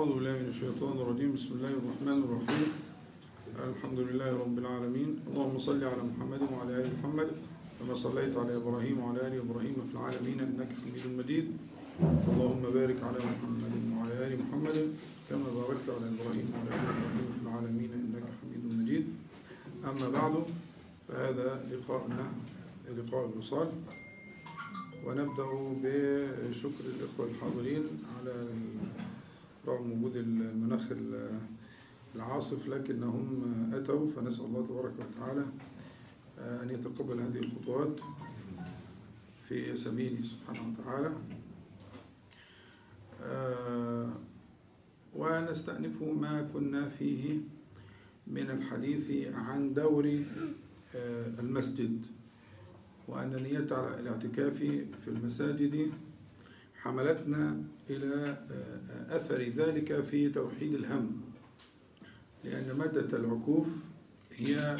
أعوذ بالله من الشيطان الرجيم. بسم الله الرحمن الرحيم. الحمد لله رب العالمين. اللهم صل على محمد وعلى آل محمد كما صليت على إبراهيم وعلى آل إبراهيم في العالمين إنك حميد مجيد. اللهم بارك على محمد وعلى آل محمد كما باركت على إبراهيم وعلى آل إبراهيم في العالمين إنك حميد مجيد. أما بعد فهذا لقاءنا لقاء الوصال. ونبدأ بشكر الإخوة الحاضرين على رغم وجود المناخ العاصف لكنهم أتوا فنسأل الله تبارك وتعالى أن يتقبل هذه الخطوات في سبيله سبحانه وتعالى. ونستأنف ما كنا فيه من الحديث عن دور المسجد وأن نية الاعتكاف في المساجد حملتنا إلى أثر ذلك في توحيد الهم. لأن مادة العكوف هي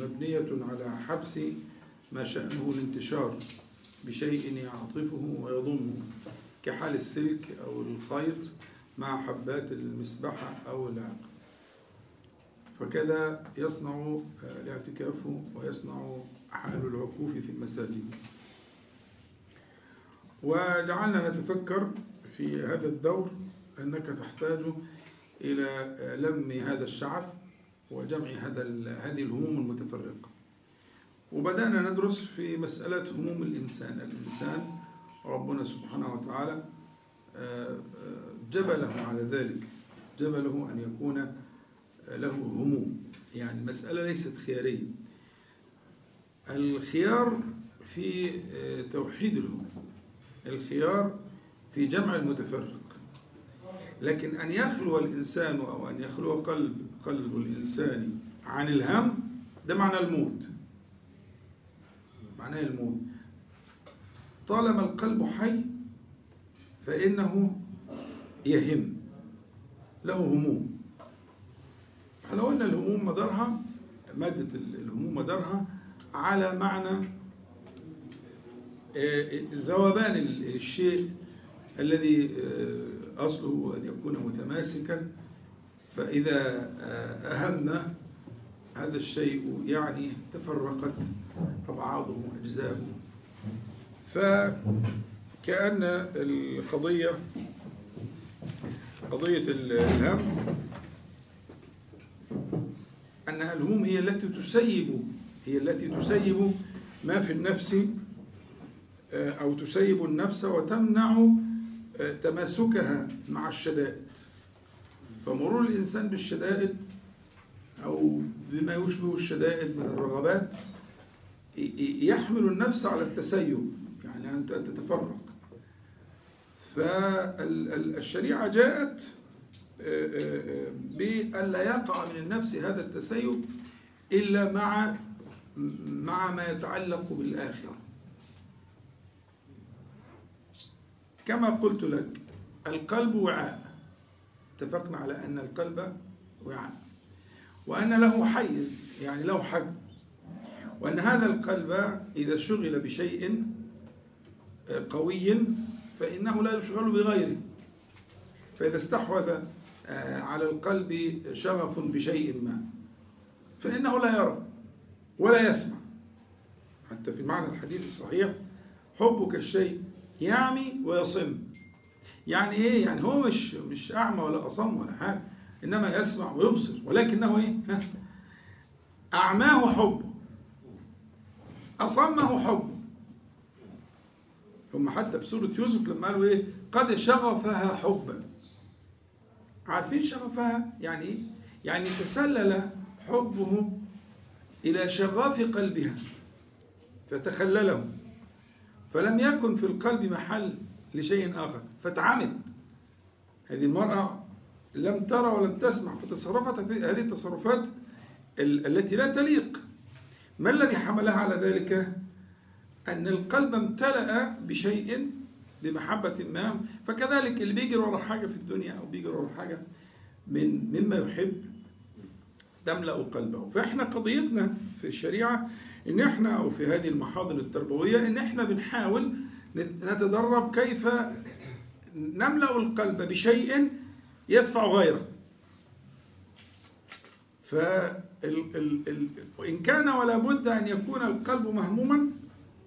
مبنية على حبس ما شأنه الانتشار بشيء يعطفه ويضمه كحال السلك أو الخيط مع حبات المسبحة أو العقد فكذا يصنع الاعتكاف ويصنع حال العكوف في المساجد. وجعلنا نتفكر في هذا الدور أنك تحتاج إلى لم هذا الشعث وجمع هذا هذه الهموم المتفرقة. وبدأنا ندرس في مسألة هموم الإنسان. الإنسان ربنا سبحانه وتعالى جبله على ذلك. جبله أن يكون له هموم. يعني المسألة ليست خيارية. الخيار في توحيد الهموم. الخيار في جمع المتفرق. لكن أن يخلو الإنسان أو أن يخلو قلب قلب الإنسان عن الهم ده معنى الموت. معناه الموت. طالما القلب حي فإنه يهم. له هموم. إحنا قلنا الهموم مدارها مادة الهموم مدارها على معنى ذوبان الشيء الذي أصله أن يكون متماسكا فإذا أهمنا هذا الشيء يعني تفرقت أبعاضه وأجزاؤه فكأن القضية قضية الهم أنها الهموم هي التي تسيب هي التي تسيب ما في النفس أو تسيب النفس وتمنع تماسكها مع الشدائد. فمرور الإنسان بالشدائد أو بما يشبه الشدائد من الرغبات يحمل النفس على التسيب يعني أن تتفرق. فالشريعة جاءت بألا يقع من النفس هذا التسيب إلا مع مع ما يتعلق بالآخرة. كما قلت لك القلب وعاء. اتفقنا على أن القلب وعاء. وأن له حيز يعني له حجم. وأن هذا القلب إذا شغل بشيء قوي فإنه لا يشغل بغيره. فإذا استحوذ على القلب شغف بشيء ما فإنه لا يرى ولا يسمع. حتى في معنى الحديث الصحيح حبك الشيء يعمي ويصم. يعني إيه؟ يعني هو مش مش أعمى ولا أصم ولا حاجة إنما يسمع ويبصر. ولكنه إيه؟ أعماه حبه أصمه حبه هم حتى في سورة يوسف لما قالوا إيه؟ قد شغفها حبا. عارفين شغفها؟ يعني إيه؟ يعني تسلل حبه إلى شغاف قلبها فتخلله. فلم يكن في القلب محل لشيء آخر. فتعمد. هذه المرأة لم ترى ولم تسمع فتصرفت هذه التصرفات التي لا تليق. ما الذي حملها على ذلك؟ أن القلب امتلأ بشيء بمحبة ما فكذلك اللي بيجري ورا حاجة في الدنيا أو بيجري ورا حاجة من مما يحب تملأ قلبه. فإحنا قضيتنا في الشريعة إن إحنا أو في هذه المحاضن التربوية إن إحنا بنحاول نتدرب كيف نملأ القلب بشيء يدفع غيره. وإن كان ولا بد أن يكون القلب مهموما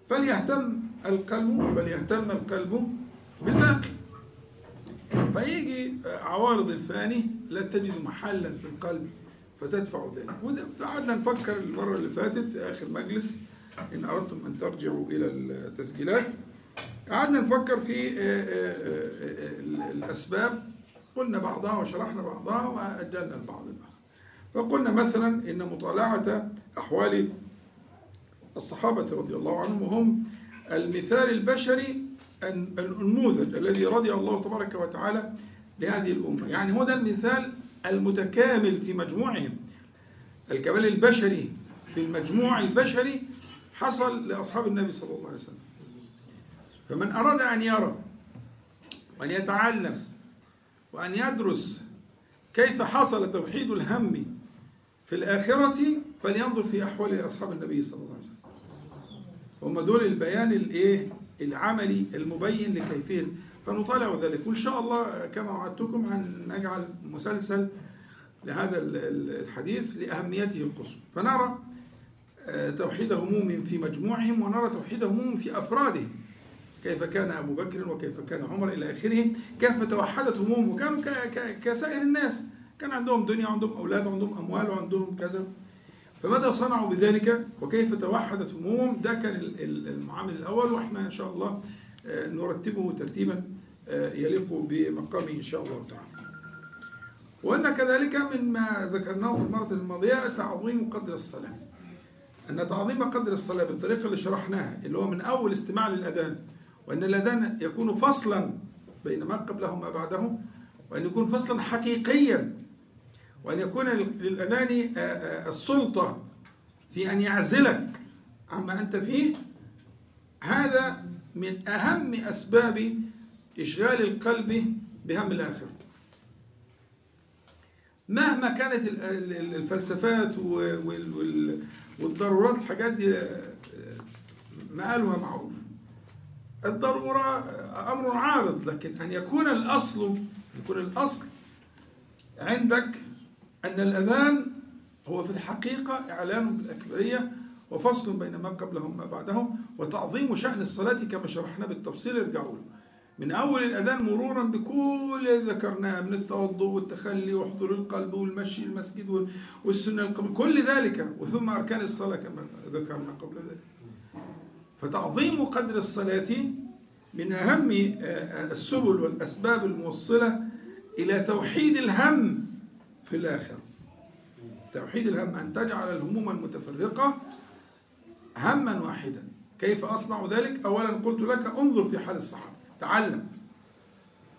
فليهتم القلب فليهتم القلب بالباقي. فيجي عوارض الفاني لا تجد محلا في القلب. فتدفع ذلك. وده قعدنا نفكر المرة اللي فاتت في آخر مجلس إن أردتم أن ترجعوا إلى التسجيلات. قعدنا نفكر في آه، آه، آه، الأسباب. قلنا بعضها وشرحنا بعضها وأجلنا البعض الآخر. فقلنا مثلا إن مطالعة أحوال الصحابة رضي الله عنهم وهم المثال البشري النموذج الذي رضي الله تبارك وتعالى لهذه الأمة. يعني هو ده المثال المتكامل في مجموعهم. الكمال البشري في المجموع البشري حصل لأصحاب النبي صلى الله عليه وسلم. فمن أراد أن يرى وأن يتعلم وأن يدرس كيف حصل توحيد الهم في الآخرة فلينظر في أحوال أصحاب النبي صلى الله عليه وسلم. هم دول البيان الإيه؟ العملي المبين لكيفية فنطالع ذلك وإن شاء الله كما وعدتكم هنجعل مسلسل لهذا الحديث لأهميته القصوى فنرى آه، توحيد هموم في مجموعهم ونرى توحيد هموم في أفرادهم. كيف كان أبو بكر وكيف كان عمر إلى آخره كيف توحدت هموم وكانوا كسائر الناس. كان عندهم دنيا وعندهم أولاد وعندهم أموال وعندهم كذا. فماذا صنعوا بذلك؟ وكيف توحدت همومهم؟ ده كان المعامل الأول وإحنا إن شاء الله نرتبه ترتيبا آه، يليق بمقامه إن شاء الله تعالى. وأن كذلك مما ذكرناه في المرة الماضية تعظيم قدر الصلاة. أن تعظيم قدر الصلاة بالطريقة اللي شرحناها اللي هو من أول استماع للأذان وأن الأذان يكون فصلا بين ما قبله وما بعده وأن يكون فصلا حقيقيا وأن يكون للأذان آه، آه، السلطة في أن يعزلك عما أنت فيه. هذا من أهم أسباب إشغال القلب بهم الآخرة مهما كانت الفلسفات والضرورات الحاجات دي آه، مآلها معروف. الضرورة أمر عارض لكن أن يكون الأصل يكون الأصل عندك أن الأذان هو في الحقيقة إعلان بالأكبرية وفصل بين ما قبله وما بعده وتعظيم شأن الصلاة كما شرحنا بالتفصيل ارجعوا له. من أول الأذان مرورا بكل اللي ذكرناه من التوضؤ والتخلي وحضور القلب والمشي المسجد والسنة القبل كل ذلك وثم أركان الصلاة كما ذكرنا قبل ذلك. فتعظيم قدر الصلاة من أهم السبل والأسباب الموصلة إلى توحيد الهم في الآخرة. توحيد الهم أن تجعل الهموم المتفرقة هما واحدا. كيف أصنع ذلك؟ أولا قلت لك انظر في حال الصحابة. تعلم.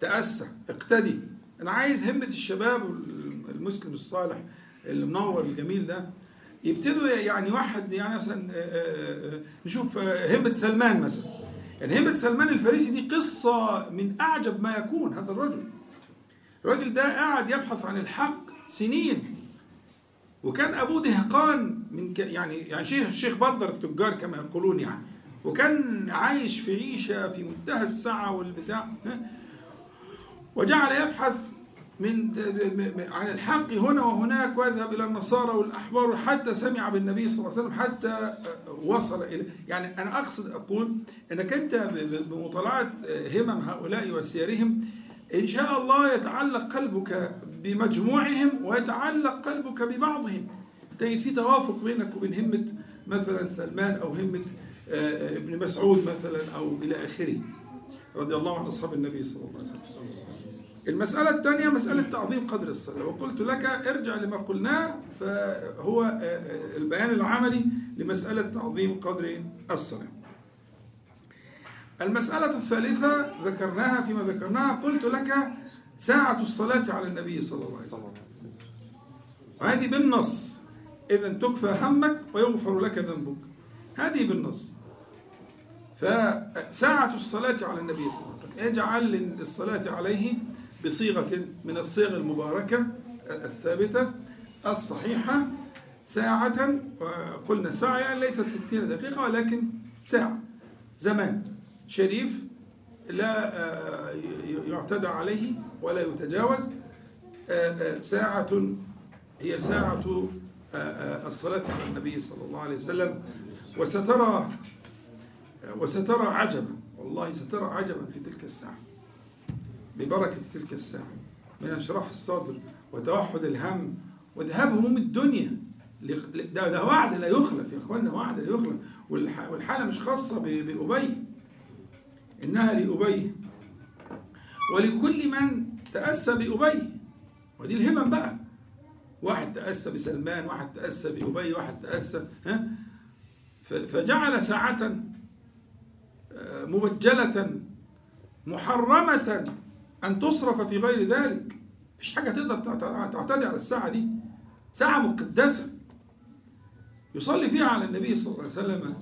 تأسى. اقتدي. أنا عايز همة الشباب المسلم الصالح المنور الجميل ده. يبتدوا يعني واحد يعني مثلا آه، آه، آه، نشوف همة سلمان مثلا. يعني همة سلمان الفارسي دي قصة من أعجب ما يكون هذا الرجل. الراجل ده قاعد يبحث عن الحق سنين. وكان أبوه دهقان من يعني يعني شيخ الشيخ بندر التجار كما يقولون يعني. وكان عايش في عيشة في منتهى السعة والبتاع وجعل يبحث من عن الحق هنا وهناك ويذهب إلى النصارى والأحبار حتى سمع بالنبي صلى الله عليه وسلم حتى وصل إلى يعني أنا أقصد أقول إنك أنت بمطالعة همم هؤلاء وسيرهم إن شاء الله يتعلق قلبك بمجموعهم ويتعلق قلبك ببعضهم. تجد في توافق بينك وبين همة مثلا سلمان أو همة آه، ابن مسعود مثلا أو إلى آخره. رضي الله عن أصحاب النبي صلى الله عليه وسلم. المسألة الثانية مسألة تعظيم قدر الصلاة. وقلت لك ارجع لما قلناه فهو آه، آه، البيان العملي لمسألة تعظيم قدر الصلاة. المسألة الثالثة ذكرناها فيما ذكرناها. قلت لك ساعة الصلاة على النبي صلى الله عليه وسلم. وهذه بالنص. إذا تكفى همك ويغفر لك ذنبك. هذه بالنص. فساعة الصلاة على النبي صلى الله عليه وسلم. اجعل للصلاة عليه بصيغة من الصيغ المباركة الثابتة الصحيحة. ساعة قلنا ساعة يعني ليست ستين دقيقة ولكن ساعة. زمان. شريف لا آه، يعتدى عليه ولا يتجاوز آه، ساعة هي ساعة الصلاة على النبي صلى الله عليه وسلم. وسترى وسترى عجبا والله سترى عجبا في تلك الساعة ببركة تلك الساعة من انشراح الصدر وتوحد الهم. وذهاب هموم الدنيا ده, ده وعد لا يخلف يا اخوانا وعد لا يخلف. والحالة مش خاصة بأبي إنها لأبي. ولكل من تأسى بأبي. ودي الهمم بقى. واحد تأسى بسلمان واحد تأسى بأبي واحد تأسى ها؟ فجعل ساعة آه، مبجلة محرمة أن تصرف في غير ذلك. مفيش حاجة تقدر تعتدي على الساعة دي. ساعة مقدسة. يصلي فيها على النبي صلى الله عليه وسلم.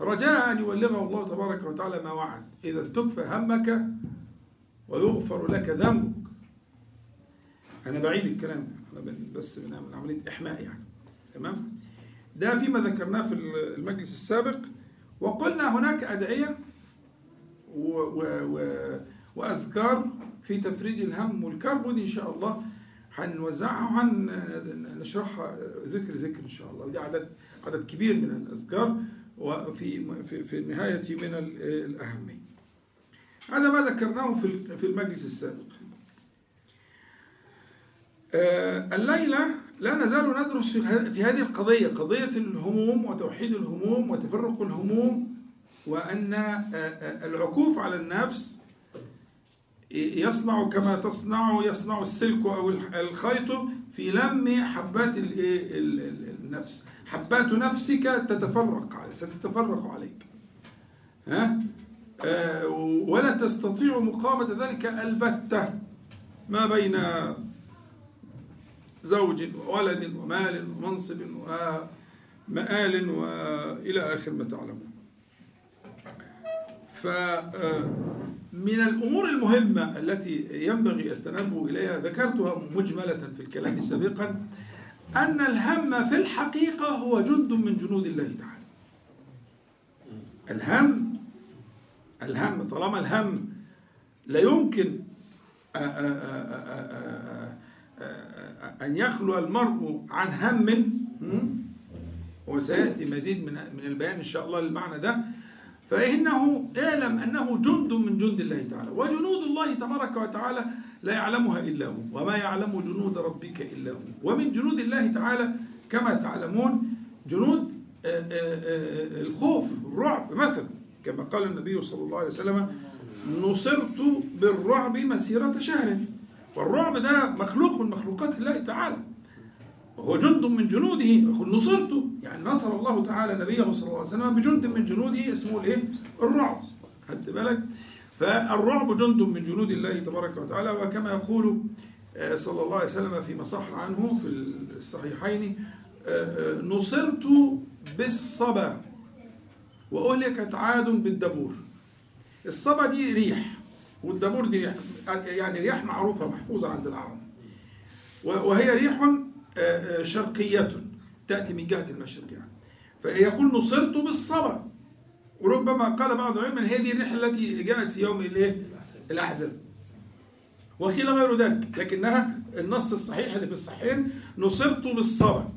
رجاء أن يبلغه الله تبارك وتعالى ما وعد. إذا تكفى همك ويغفر لك ذنبك. أنا بعيد الكلام أنا بس من عملية إحماء يعني. تمام؟ ده فيما ذكرناه في المجلس السابق. وقلنا هناك أدعية و و و وأذكار في تفريج الهم والكرب ودي إن شاء الله. هنوزعها وهنشرحها ذكر ذكر إن شاء الله. ودي عدد عدد كبير من الأذكار وفي في, في النهاية من الأهمية. هذا ما ذكرناه في في المجلس السابق. آه، الليلة لا نزال ندرس في هذه القضية قضية الهموم وتوحيد الهموم وتفرق الهموم وأن آه، آه، العكوف على النفس يصنع كما تصنع يصنع السلك أو الخيط في لم حبات النفس. حبات نفسك تتفرق ستتفرق عليك. ها؟ ولا تستطيع مقاومة ذلك البتة ما بين زوج وولد ومال ومنصب ومآل وإلى آخر ما تعلمون. فمن الأمور المهمة التي ينبغي التنبؤ إليها ذكرتها مجملة في الكلام سابقا أن الهم في الحقيقة هو جند من جنود الله تعالى. الهم الهم طالما الهم لا يمكن أن يخلو المرء عن هم وسيأتي مزيد من من البيان إن شاء الله للمعنى ده فإنه اعلم أنه جند من جند الله تعالى وجنود الله تبارك وتعالى لا يعلمها إلا هو وما يعلم جنود ربك إلا هو ومن جنود الله تعالى كما تعلمون جنود الخوف الرعب مثلا كما قال النبي صلى الله عليه وسلم نصرت بالرعب مسيرة شهر. والرعب ده مخلوق من مخلوقات الله تعالى. وهو جند من جنوده. يقول نصرت. يعني نصر الله تعالى نبيه صلى الله عليه وسلم بجند من جنوده اسمه الايه؟ الرعب. خدت بالك؟ فالرعب جند من جنود الله تبارك وتعالى. وكما يقول آه، صلى الله عليه وسلم فيما صح عنه في الصحيحين آه، آه، نصرت بالصبا. وأهلكت عاد بالدبور. الصبا دي ريح والدبور دي ريح يعني رياح معروفة محفوظة عند العرب. وهي ريح آه، آه، شرقية تأتي من جهة المشرق يعني فيقول نصرت بالصبا. وربما قال بعض العلماء دي الريح التي جاءت في يوم الإيه؟ الأحزاب. وقيل غير ذلك لكنها النص الصحيح اللي في الصحيحين نصرت بالصبا.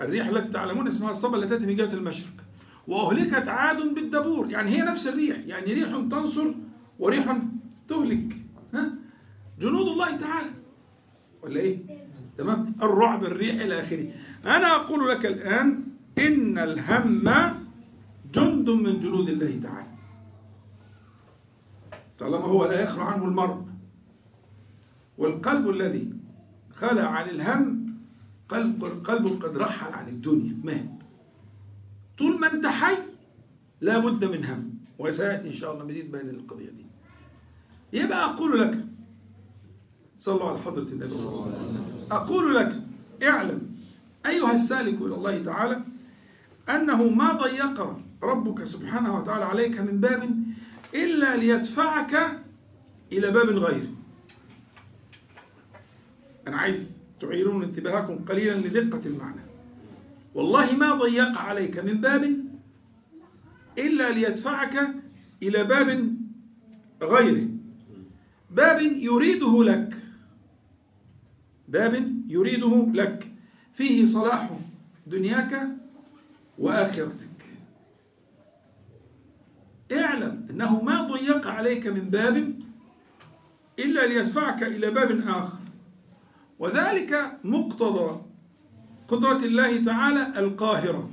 الريح التي تعلمون اسمها الصبا التي تأتي من جهة المشرق. وأهلكت عاد بالدبور. يعني هي نفس الريح. يعني ريح تنصر وريح تهلك. ها؟ جنود الله تعالى. ولا إيه؟ تمام؟ الرعب الريح إلى آخره. أنا أقول لك الآن إن الهم جند من جنود الله تعالى. طالما هو لا يخلع عنه المرء. والقلب الذي خلع عن الهم قلب قلب قد رحل عن الدنيا مات. طول ما انت حي لابد من هم وسيأتي إن شاء الله مزيد بين القضية دي. يبقى أقول لك صلوا على حضرة النبي صلى الله عليه وسلم. أقول لك اعلم أيها السالك إلى الله تعالى أنه ما ضيق ربك سبحانه وتعالى عليك من باب إلا ليدفعك إلى باب غيره أنا عايز تعيرون انتباهكم قليلا لدقة المعنى. والله ما ضيق عليك من باب إلا ليدفعك إلى باب غيره. باب يريده لك. باب يريده لك. فيه صلاح دنياك وآخرتك. اعلم أنه ما ضيق عليك من باب إلا ليدفعك إلى باب آخر. وذلك مقتضى قدرة الله تعالى القاهرة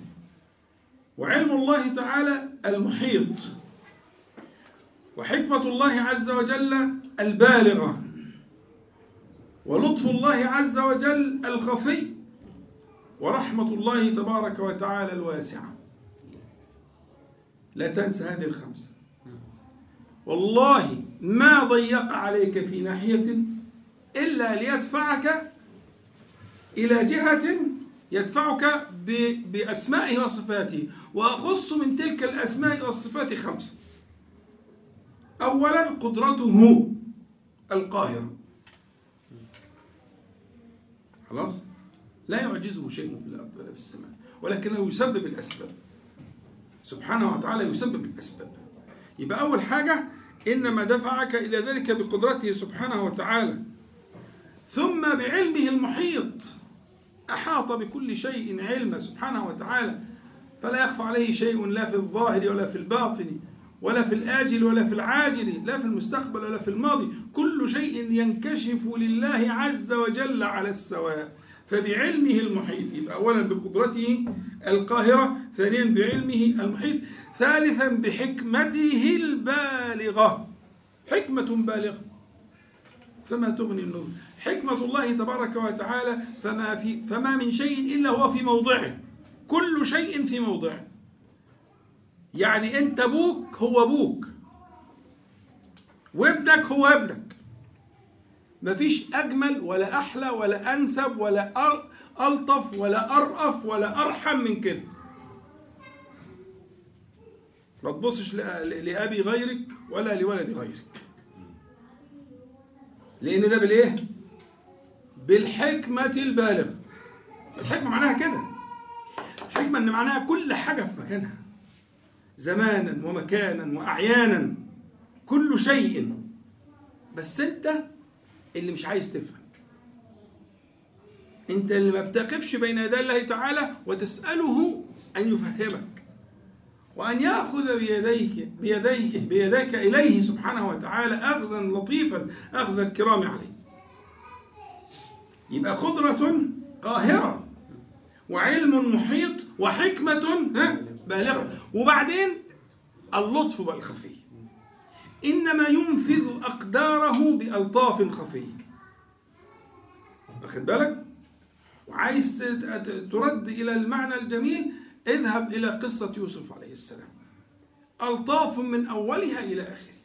وعلم الله تعالى المحيط وحكمة الله عز وجل البالغة ولطف الله عز وجل الخفي ورحمة الله تبارك وتعالى الواسعة. لا تنسى هذه الخمسة. والله ما ضيق عليك في ناحية إلا ليدفعك إلى جهة يدفعك بأسمائه وصفاته وأخص من تلك الأسماء والصفات خمسة أولا قدرته القاهرة. خلاص؟ لا يعجزه شيء في الأرض ولا في السماء ولكنه يسبب الأسباب. سبحانه وتعالى يسبب الأسباب. يبقى أول حاجة إنما دفعك إلى ذلك بقدرته سبحانه وتعالى. ثم بعلمه المحيط. أحاط بكل شيء علما سبحانه وتعالى فلا يخفى عليه شيء لا في الظاهر ولا في الباطن ولا في الآجل ولا في العاجل لا في المستقبل ولا في الماضي. كل شيء ينكشف لله عز وجل على السواء. فبعلمه المحيط يبقى أولا بقدرته القاهرة ثانيا بعلمه المحيط ثالثا بحكمته البالغة. حكمة بالغة فما تغني النور؟ حكمة الله تبارك وتعالى فما في فما من شيء إلا هو في موضعه. كل شيء في موضعه. يعني أنت أبوك هو أبوك. وابنك هو ابنك. مفيش أجمل ولا أحلى ولا أنسب ولا ألطف ولا أرأف ولا أرحم من كده. ما تبصش لأبي غيرك ولا لولد غيرك. لأن ده بالإيه؟ بالحكمة البالغة. الحكمة معناها كده. الحكمة إن معناها كل حاجة في مكانها. زمانا ومكانا وأعيانا. كل شيء. بس أنت اللي مش عايز تفهم. أنت اللي ما بتقفش بين يدي الله تعالى وتسأله أن يفهمك. وأن يأخذ بيديك بيديه بيديك إليه سبحانه وتعالى أخذا لطيفا أخذ الكرام عليه يبقى قدرة قاهرة وعلم محيط وحكمة بالغة. وبعدين اللطف بالخفي. إنما ينفذ أقداره بألطاف خفية واخد بالك؟ وعايز ترد إلى المعنى الجميل اذهب إلى قصة يوسف عليه السلام. ألطاف من أولها إلى آخره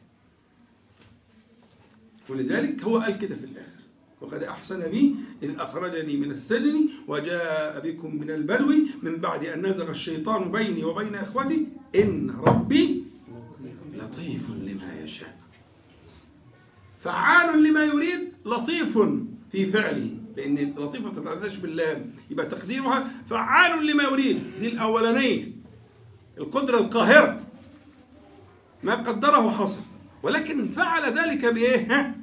ولذلك هو قال كده في الآخر. وقد أحسن بي إذ أخرجني من السجن وجاء بكم من البدو من بعد أن نزغ الشيطان بيني وبين إخوتي إن ربي لطيف لما يشاء. فعال لما يريد لطيف في فعله لأن لطيفة ما تتعداش باللام يبقى تقديرها فعال لما يريد. دي الأولانية. القدرة القاهرة. ما قدره حصل. ولكن فعل ذلك بإيه؟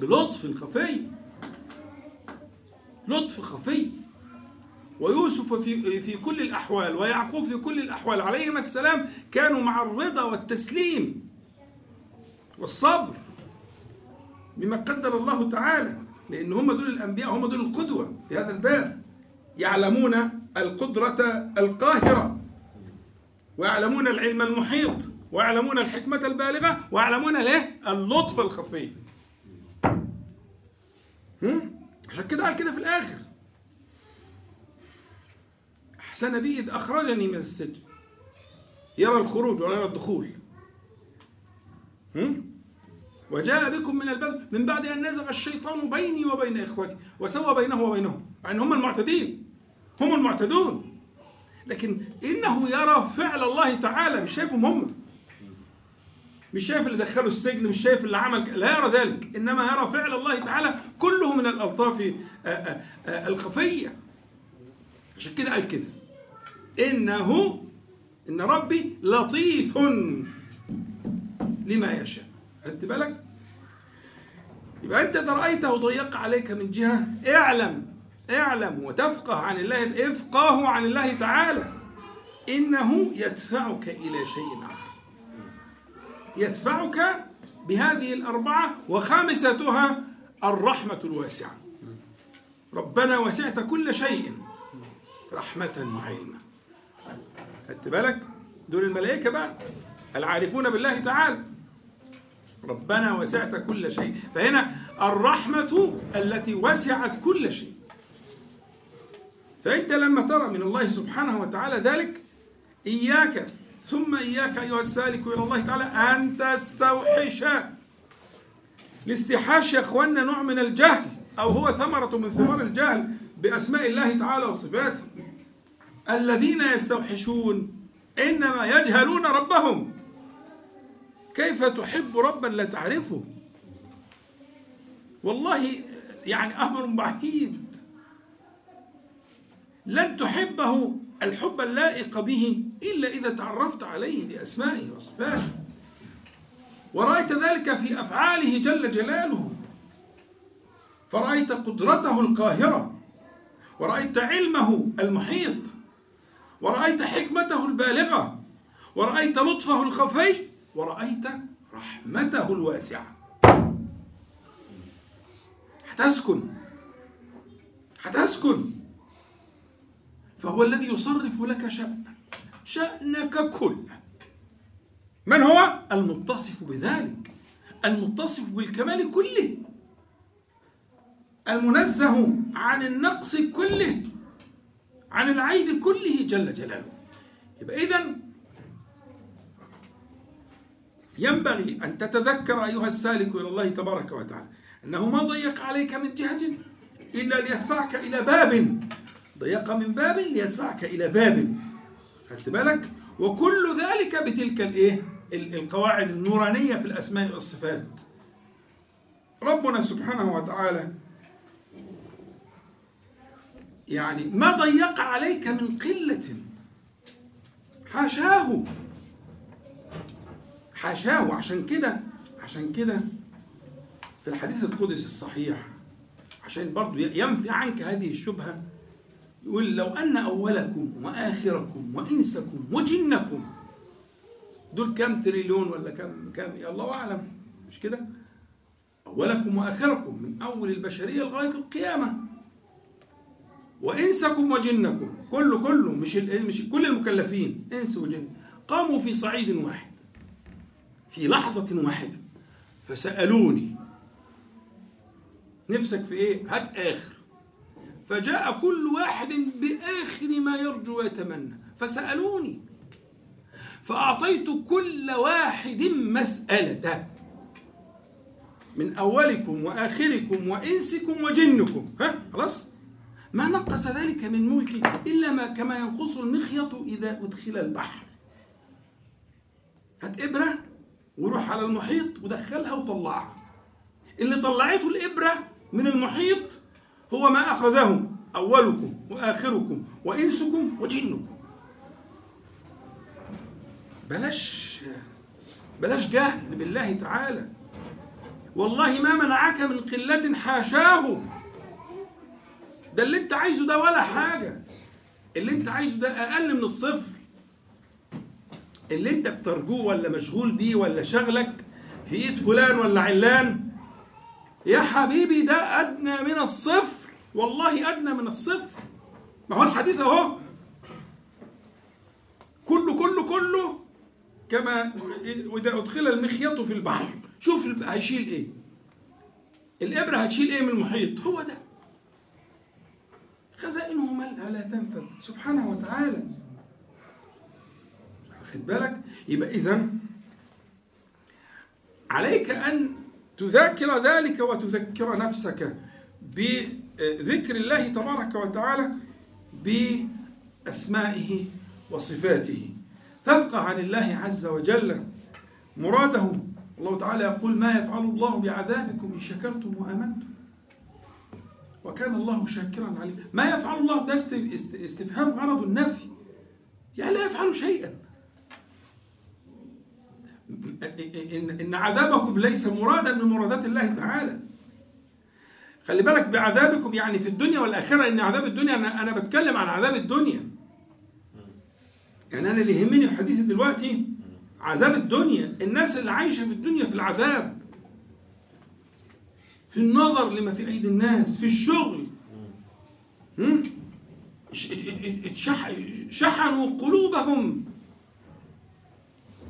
بلطف خفي لطف خفي. ويوسف في في كل الأحوال ويعقوب في كل الأحوال عليهما السلام كانوا مع الرضا والتسليم والصبر بما قدر الله تعالى لأن هم دول الأنبياء هم دول القدوة في هذا الباب. يعلمون القدرة القاهرة ويعلمون العلم المحيط ويعلمون الحكمة البالغة ويعلمون له اللطف الخفي. هم؟ عشان كده قال كده في الآخر. أحسن بي إذ أخرجني من السجن. يرى الخروج ولا يرى الدخول. وجاء بكم من البذل من بعد أن نزغ الشيطان بيني وبين إخوتي وسوى بينه وبينهم. يعني هم المعتدين. هم المعتدون. لكن إنه يرى فعل الله تعالى مش شايفهم هم. مش شايف اللي دخله السجن مش شايف اللي عمل لا يرى ذلك. إنما يرى فعل الله تعالى كله من الألطاف الخفية. عشان كده قال كده. إنه إن ربي لطيف لما يشاء. خدت بالك؟ يبقى أنت إذا رأيته ضيق عليك من جهة اعلم اعلم وتفقه عن الله افقه عن الله تعالى. إنه يدفعك إلى شيء آخر. يدفعك بهذه الأربعة وخامستها الرحمة الواسعة. ربنا وسعت كل شيء رحمة وعلما. خدت بالك؟ دول الملائكة بقى العارفون بالله تعالى. ربنا وسعت كل شيء. فهنا الرحمة التي وسعت كل شيء. فأنت لما ترى من الله سبحانه وتعالى ذلك إياك ثم إياك أيها السالك إلى الله تعالى أن تستوحش. الاستحاش يا أخوانا نوع من الجهل أو هو ثمرة من ثمار الجهل بأسماء الله تعالى وصفاته. الذين يستوحشون إنما يجهلون ربهم. كيف تحب ربا لا تعرفه؟ والله يعني أمر بعيد. لن تحبه الحب اللائق به إلا إذا تعرفت عليه بأسمائه وصفاته. ورأيت ذلك في أفعاله جل جلاله. فرأيت قدرته القاهرة. ورأيت علمه المحيط. ورأيت حكمته البالغة. ورأيت لطفه الخفي. ورأيت رحمته الواسعة. هتسكن هتسكن فهو الذي يصرف لك شأنك شأنك كله من هو؟ المتصف بذلك. المتصف بالكمال كله. المنزه عن النقص كله. عن العيب كله جل جلاله. يبقى إذا ينبغي أن تتذكر أيها السالك إلى الله تبارك وتعالى أنه ما ضيق عليك من جهة إلا ليدفعك إلى باب ضيق من باب ليدفعك إلى باب. خدت بالك؟ وكل ذلك بتلك الإيه القواعد النورانية في الأسماء والصفات. ربنا سبحانه وتعالى يعني ما ضيق عليك من قلة. حاشاه. حاشاه. عشان كده عشان كده في الحديث القدسي الصحيح عشان برضو ينفي عنك هذه الشبهة يقول لو أن أولكم وآخركم وإنسكم وجنكم دول كام تريليون ولا كام كام؟ الله أعلم. مش كده؟ أولكم وآخركم من أول البشرية لغاية القيامة. وإنسكم وجنكم. كله كله مش مش كل المكلفين إنس وجن. قاموا في صعيد واحد في لحظة واحدة فسألوني نفسك في إيه؟ هات آخر. فجاء كل واحد بآخر ما يرجو ويتمنى. فسألوني فأعطيت كل واحد مسألته من أولكم وآخركم وإنسكم وجنكم. ها خلاص؟ ما نقص ذلك من ملكي إلا ما كما ينقص المخيط إذا أدخل البحر. هات إبرة وروح على المحيط ودخلها وطلعها. اللي طلعته الإبرة من المحيط هو ما أخذه أولكم وآخركم وإنسكم وجنكم. بلاش بلاش جهل بالله تعالى. والله ما منعك من قلة حاشاه ده اللي انت عايزه ده ولا حاجة. اللي انت عايزه ده أقل من الصفر. اللي انت بترجوه ولا مشغول بيه ولا شغلك في إيد فلان ولا علان. يا حبيبي ده أدنى من الصفر. والله أدنى من الصفر. ما هو الحديث أهو. كله كله كله كما وإذا أدخل المخيط في البحر. شوف هيشيل إيه؟ الإبرة هتشيل إيه من المحيط؟ هو ده. خزائنه ملأ لا تنفذ سبحانه وتعالى. واخد بالك؟ يبقى إذا عليك أن تذاكر ذلك وتذكر نفسك بذكر الله تبارك وتعالى بأسمائه وصفاته. تفقه عن الله عز وجل مراده. الله تعالى يقول ما يفعل الله بعذابكم إن شكرتم وآمنتم. وكان الله شاكرا عليم ما يفعل الله ده استفهام غرض النفي يعني لا يفعل شيئا. إن, إن عذابكم ليس مرادا من مرادات الله تعالى. خلي بالك بعذابكم يعني في الدنيا والآخرة إن عذاب الدنيا أنا أنا بتكلم عن عذاب الدنيا. يعني أنا اللي يهمني في حديثي دلوقتي عذاب الدنيا. الناس اللي عايشة في الدنيا في العذاب في النظر لما في أيدي الناس في الشغل. شحنوا قلوبهم.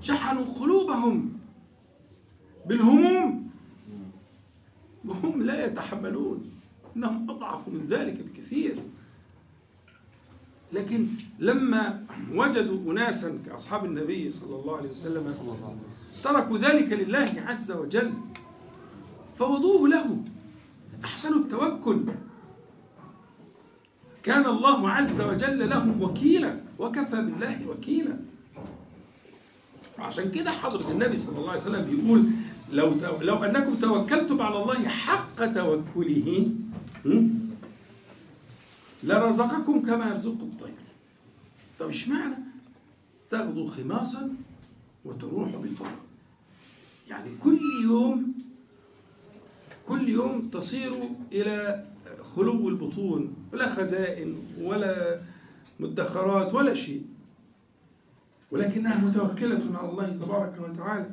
شحنوا قلوبهم بالهموم. وهم لا يتحملون إنهم أضعف من ذلك بكثير. لكن لما وجدوا اناسا كأصحاب النبي صلى الله عليه وسلم تركوا ذلك لله عز وجل فوضوه له أحسنوا التوكل. كان الله عز وجل له وكيلا وكفى بالله وكيلا. عشان كده حضرة النبي صلى الله عليه وسلم بيقول لو لو أنكم توكلتم على الله حق توكله؟ لرزقكم كما يرزق الطير طب اشمعنى تغدو خماصا وتروح بطرا يعني كل يوم كل يوم تصير إلى خلو البطون ولا خزائن ولا مدخرات ولا شيء. ولكنها متوكلة على الله تبارك وتعالى.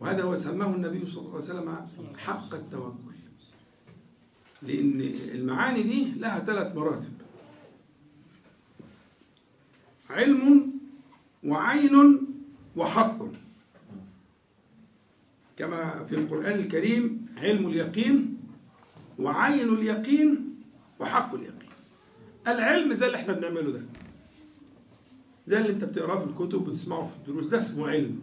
وهذا هو سماه النبي صلى الله عليه وسلم حق التوكل. لأن المعاني دي لها ثلاث مراتب. علم وعين وحق. كما في القرآن الكريم علم اليقين وعين اليقين وحق اليقين. العلم زي اللي إحنا بنعمله ده. زي اللي انت بتقراه في الكتب وتسمعه في الدروس ده اسمه علم.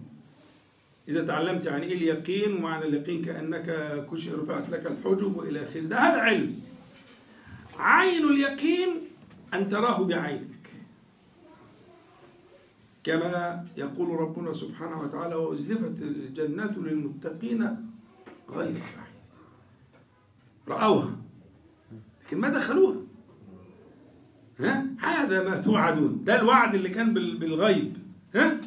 إذا تعلمت يعني إيه اليقين ومعنى اليقين كأنك كش رفعت لك الحجب وإلى آخره. ده هذا علم. عين اليقين أن تراه بعينك. كما يقول ربنا سبحانه وتعالى وأزلفت الجنات للمتقين غير بعيد. رأوها لكن ما دخلوها ها؟ هذا ما توعدون. ده الوعد اللي كان بال- بالغيب. ها؟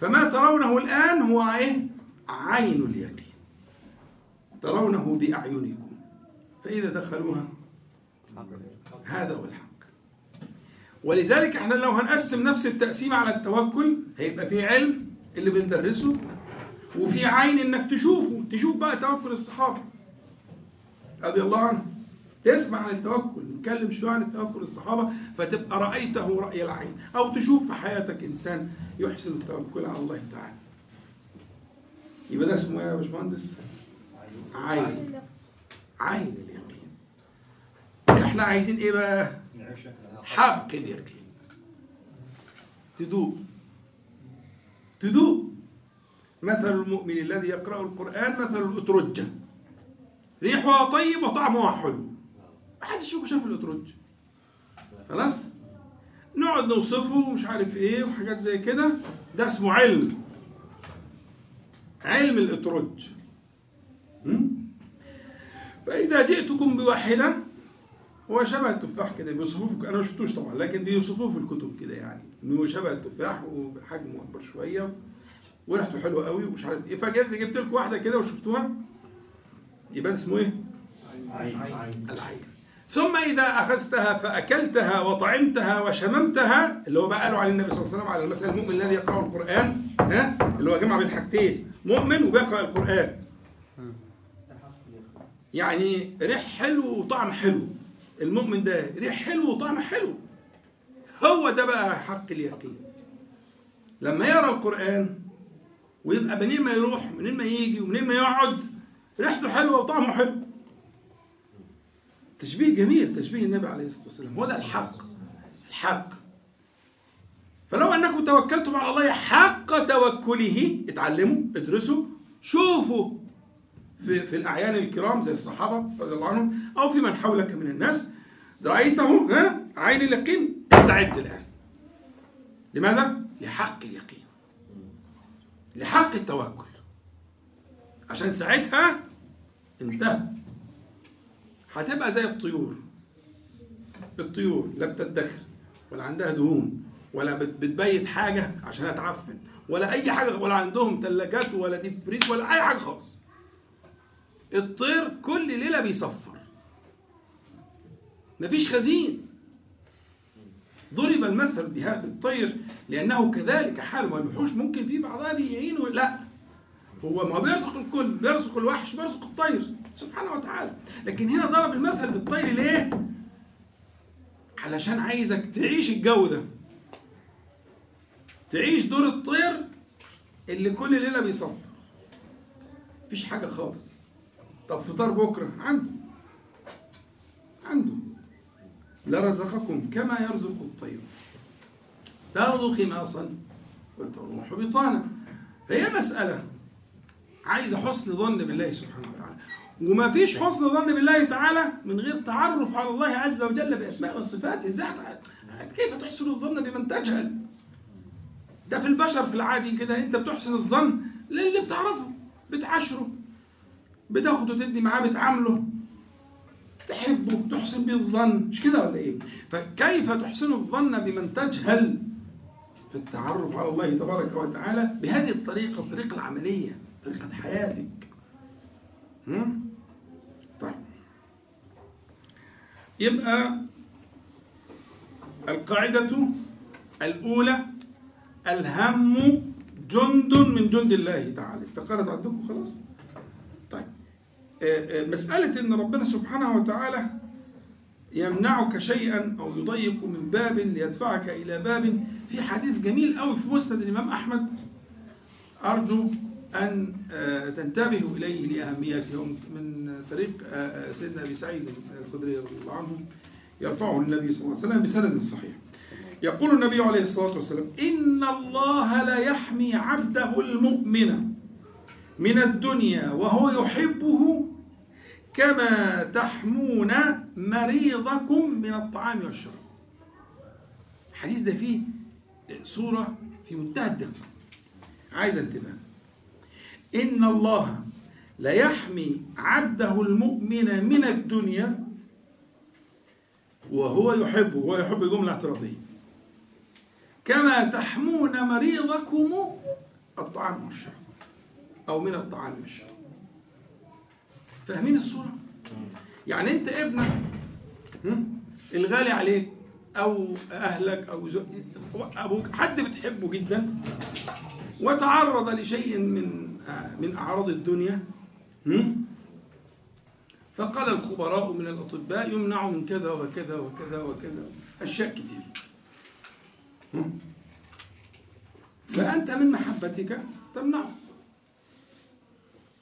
فما ترونه الآن هو إيه؟ عين اليقين. ترونه بأعينكم. فإذا دخلوها هذا هو الحق. ولذلك إحنا لو هنقسم نفس التقسيم على التوكل هيبقى في علم اللي بندرسه وفي عين إنك تشوفه تشوف بقى توكل الصحابة. رضي الله عنهم. تسمع عن التوكل نتكلم شوية عن التوكل الصحابة فتبقى رأيته رأي العين أو تشوف في حياتك إنسان يحسن التوكل على الله تعالى. يبقى ده اسمه إيه يا باشمهندس؟ عين. عين. اليقين. إحنا عايزين إيه بقى؟ حق اليقين. تدوق. تدوق. مثل المؤمن الذي يقرأ القرآن مثل الأترجة. ريحها طيب وطعمها حلو. حدش فيكم شاف الأترجة خلاص؟ نقعد نوصفه ومش عارف إيه وحاجات زي كده. ده اسمه علم. علم الأترج م? فإذا جئتكم بواحدة هو شبه التفاح كده بيوصفوه أنا ما شفتوش طبعا لكن بيوصفوه في الكتب كده يعني انه شبه التفاح وحجمه أكبر شوية وريحته حلوة قوي ومش عارف إيه. فجبت جبت لكم واحدة كده وشفتوها؟ يبقى اسمه إيه؟ العين. ثم إذا أخذتها فأكلتها وطعمتها وشممتها اللي هو بقى قالوا على النبي صلى الله عليه وسلم على المثل المؤمن الذي يقرأ القرآن ها؟ اللي هو جمع بين حاجتين مؤمن وبيقرأ القرآن. يعني ريح حلو وطعم حلو. المؤمن ده ريح حلو وطعم حلو. هو ده بقى حق اليقين. لما يرى القرآن ويبقى منين ما يروح منين ما يجي ومنين ما يقعد ريحته حلوة وطعمه حلو. تشبيه جميل تشبيه النبي عليه الصلاة والسلام. هو ده الحق الحق. فلو أنكم توكلتم على الله حق توكله اتعلموا ادرسوا شوفوا في في الأعيان الكرام زي الصحابة رضي الله عنهم أو في من حولك من الناس رايته ها عين اليقين استعد الآن. لماذا؟ لحق اليقين. لحق التوكل. عشان ساعتها انتهى. هتبقى زي الطيور. الطيور لا بتدخر ولا عندها دهون ولا بت- بتبيت حاجة عشان تعفن ولا أي حاجة ولا عندهم ثلاجات ولا ديب ولا أي حاجة خالص. الطير كل ليلة بيصفر. مفيش خزين. ضرب المثل بها بالطير لأنه كذلك حال والوحوش ممكن في بعضها بيعين لا. هو ما بيرزق الكل بيرزق الوحش بيرزق الطير سبحانه وتعالى. لكن هنا ضرب المثل بالطير ليه؟ علشان عايزك تعيش الجو ده. تعيش دور الطير اللي كل ليلة بيصفر. مفيش حاجة خالص. طب فطار بكرة؟ عنده. عنده. لرزقكم كما يرزق الطير. تغدو خماصا وتروح بطانا هي مسألة. عايزة حسن ظن بالله سبحانه وتعالى. وما فيش حسن ظن بالله تعالى من غير تعرف على الله عز وجل بأسماء وصفاته. إزاي كيف تحسن الظن بمن تجهل؟ ده في البشر في العادي كده. أنت بتحسن الظن للي بتعرفه بتعاشره بتاخده تدي معاه بتعامله تحبه تحسن به الظن. مش كده ولا إيه؟ فكيف تحسن الظن بمن تجهل؟ في التعرف على الله تبارك وتعالى بهذه الطريقة الطريقة طريقة حياتك. هم؟ طيب. يبقى القاعدة الأولى الهم جند من جند الله تعالى. استقرت عندكم خلاص؟ طيب. مسألة إن ربنا سبحانه وتعالى يمنعك شيئا أو يضيق من باب ليدفعك إلى باب. في حديث جميل قوي في مسند الإمام أحمد. أرجو أن تنتبهوا إليه لأهميته من طريق سيدنا أبي سعيد الخدري رضي الله عنه يرفعه النبي صلى الله عليه وسلم بسند صحيح. يقول النبي عليه الصلاة والسلام إن الله لا يحمي عبده المؤمن من الدنيا وهو يحبه كما تحمون مريضكم من الطعام والشراب. الحديث ده فيه صورة في منتهى الدقة. عايز انتباه. إن الله لا يحمي عبده المؤمن من الدنيا وهو يحبه وهو يحب جملة اعتراضية كما تحمون مريضكم الطعام والشراب أو من الطعام والشراب فاهمين الصورة؟ يعني أنت ابنك الغالي عليك أو أهلك أو أبوك حد بتحبه جدا وتعرض لشيء من من أعراض الدنيا فقال الخبراء من الأطباء يمنع من كذا وكذا وكذا وكذا أشياء كتير. فأنت من محبتك تمنعه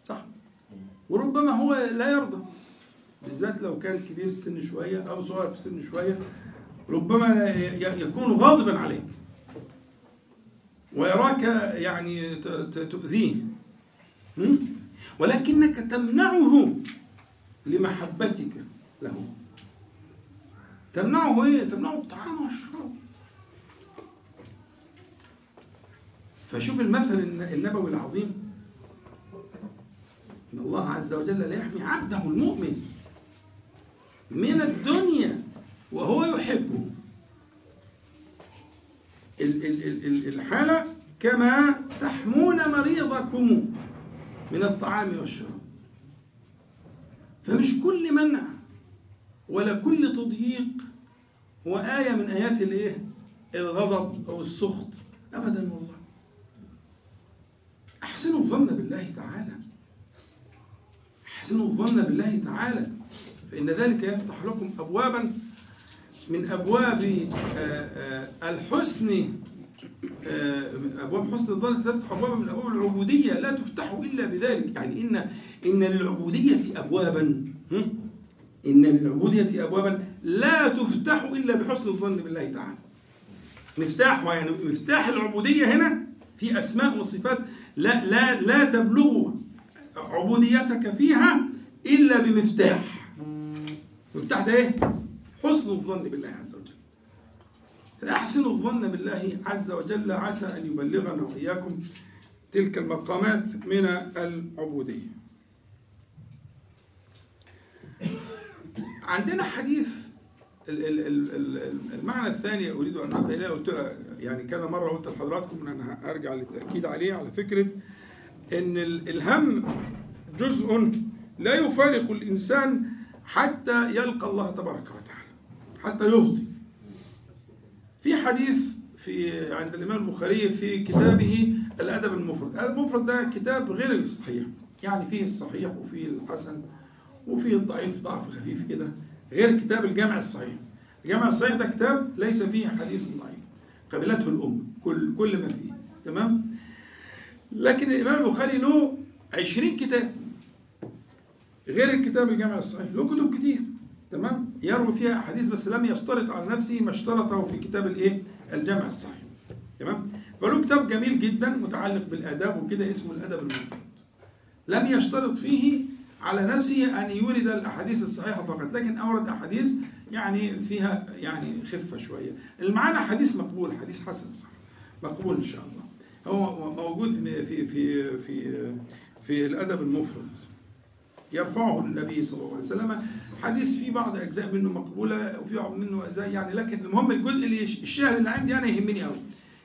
صح؟ وربما هو لا يرضى بالذات لو كان كبير السن شوية أو صغير في السن شوية ربما يكون غاضبا عليك. ويراك يعني تؤذيه. ولكنك تمنعه لمحبتك له. تمنعه إيه؟ تمنعه الطعام والشراب. فشوف المثل النبوي العظيم. إن الله عز وجل لا يحمي عبده المؤمن من الدنيا وهو يحبه. الحالة كما تحمون مريضكم. من الطعام والشراب. فمش كل منع ولا كل تضييق هو آية من آيات الإيه؟ الغضب أو السخط. أبدا والله. أحسنوا الظن بالله تعالى. أحسنوا الظن بالله تعالى. فإن ذلك يفتح لكم أبوابا من أبواب الحسن أبواب حسن الظن ستفتح أبوابا من أبواب العبودية. لا تفتح إلا بذلك. يعني إن إن للعبودية أبوابا. إن للعبودية أبوابا. لا تفتح إلا بحسن الظن بالله تعالى. مفتاحها يعني مفتاح العبودية هنا في أسماء وصفات لا لا لا تبلغ عبوديتك فيها إلا بمفتاح. مفتاح ده إيه؟ حسن الظن بالله عز وجل. فأحسنوا الظن بالله عز وجل. عسى أن يبلغنا وإياكم تلك المقامات من العبودية. عندنا حديث المعنى الثاني أريد أن أنبه إليه. قلت يعني كذا مرة قلت لحضراتكم أن أنا أرجع للتأكيد عليه على فكرة أن الهم جزء لا يفارق الإنسان حتى يلقى الله تبارك وتعالى حتى يفضي. في حديث في عند الإمام البخاري في كتابه الأدب المفرد. المفرد ده كتاب غير الصحيح. يعني فيه الصحيح وفيه الحسن وفيه الضعيف ضعف خفيف كده. غير كتاب الجامع الصحيح. الجامع الصحيح ده كتاب ليس فيه حديث ضعيف. قبلته الأمة كل كل ما فيه. تمام؟ لكن الإمام البخاري له 20 كتاب. غير الكتاب الجامع الصحيح له كتب كتير. تمام؟ يروي فيها احاديث بس لم يشترط على نفسه ما اشترطه في كتاب الايه؟ الجامع الصحيح. تمام؟ فله كتاب جميل جدا متعلق بالآداب وكده اسمه الأدب المفرد لم يشترط فيه على نفسه أن يورد الأحاديث الصحيحة فقط لكن أورد أحاديث يعني فيها يعني خفة شوية. المعنى حديث مقبول حديث حسن صح. مقبول إن شاء الله. هو موجود في في في في الأدب المفرد. يرفعه النبي صلى الله عليه وسلم. حديث في بعض أجزاء منه مقبولة وفي بعض منه أجزاء يعني لكن المهم الجزء اللي الشاهد اللي عندي أنا يهمني قوي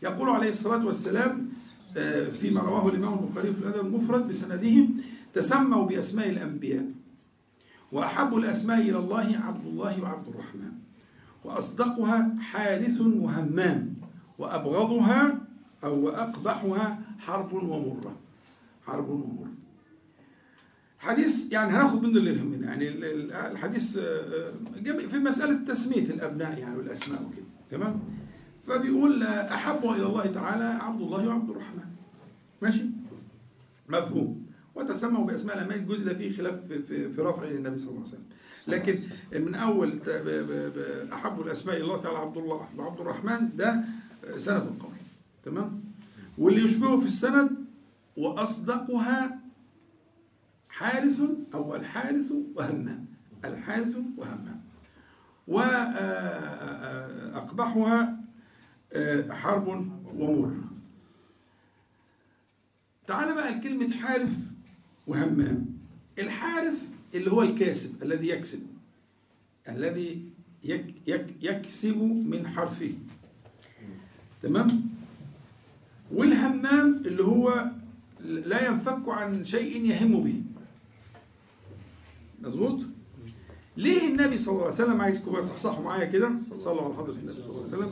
يقول عليه الصلاة والسلام آه، فيما رواه الإمام البخاري في الأدب المفرد بسنده تسموا بأسماء الأنبياء وأحب الأسماء إلى الله عبد الله وعبد الرحمن وأصدقها حارث وهمام وأبغضها أو وأقبحها حرب ومرة. حرب ومرة. حديث يعني هناخد منه اللي يهمنا. يعني ال- ال- الحديث آه، آه، في مسألة تسمية الأبناء يعني والأسماء وكده. تمام؟ فبيقول آه، أحب إلى الله تعالى عبد الله وعبد الرحمن. ماشي؟ مفهوم. وتسموا بأسماء الأمين الجزء ده فيه خلاف في, في, رفع للنبي صلى الله عليه وسلم. لكن من أول أحب الأسماء إلى الله تعالى عبد الله وعبد الرحمن ده سند القول. تمام؟ واللي يشبهه في السند وأصدقها حارث أو الحارث وهمام الحارث وهمام وأقبحها حرب ومر. تعال بقى لكلمة حارث وهمام. الحارث اللي هو الكاسب الذي يكسب. الذي يك يك يكسب من حرفه. تمام؟ والهمام اللي هو لا ينفك عن شيء يهم به. مظبوط؟ ليه النبي صلى الله عليه وسلم عايزكم بقى تصحصحوا معايا كده؟ صلوا على حضرة النبي صلى الله عليه وسلم.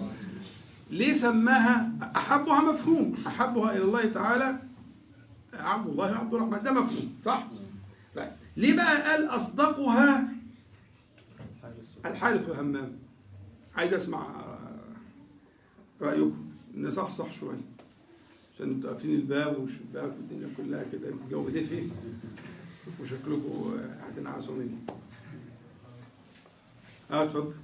ليه سماها أحبها مفهوم؟ أحبها إلى الله تعالى عبد الله وعبد الرحمن. ده مفهوم صح؟ طيب ليه بقى قال أصدقها الحارث وهمام عايز أسمع رأيكم. نصحصح شوية عشان أنتوا قافلين الباب والشباك والدنيا كلها كده الجو دفي وشكلكم هتنعسوا مني آه اتفضل.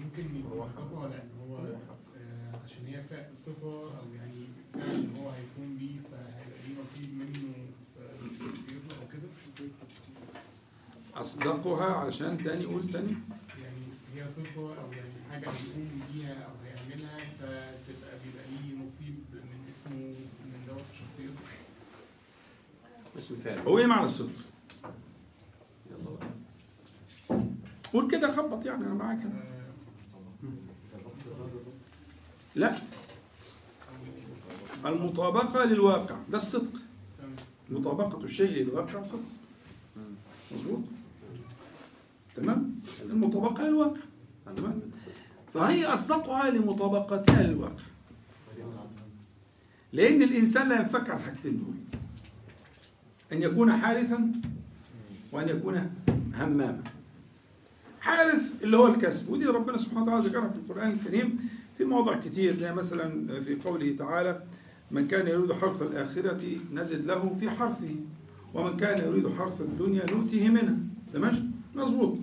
ممكن يبقى خطوة لأن هو آه، عشان هي صفة أو يعني فعل هو هيكون بيه فهيبقى ليه نصيب منه في شخصيته أو كده؟ أصدقها علشان تاني قول تاني. يعني هي صفة أو يعني حاجة هيقوم بيها أو هيعملها فتبقى بيبقى ليه نصيب من اسمه من دوت شخصيته. اسم هو إيه معنى الصدق؟ يلا بقى. قول كده خبط يعني أنا معاك لا. المطابقة للواقع ده الصدق. مطابقة الشيء للواقع صدق. مظبوط؟ تمام؟ المطابقة للواقع. تمام؟ فهي أصدقها لمطابقتها للواقع. لأن الإنسان لا ينفك عن حاجتين دول. أن يكون حارثا وأن يكون هماما. حارث اللي هو الكسب ودي ربنا سبحانه وتعالى ذكرها في القرآن الكريم في مواضع كتير زي مثلا في قوله تعالى من كان يريد حرث الآخرة نزد له في حرثه ومن كان يريد حرث الدنيا نؤتيه منها تمام؟ مظبوط.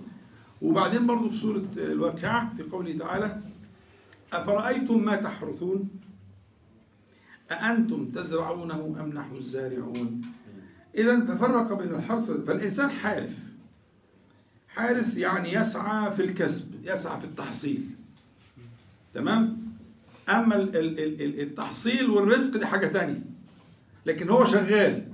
وبعدين برضو في سورة الواقعة في قوله تعالى أفرأيتم ما تحرثون؟ أأنتم تزرعونه أم نحن الزارعون؟ إذا ففرق بين الحرث فالإنسان حارث حارث يعني يسعى في الكسب يسعى في التحصيل. تمام؟ أما ال- ال- ال- ال- التحصيل والرزق دي حاجة تانية. لكن هو شغال.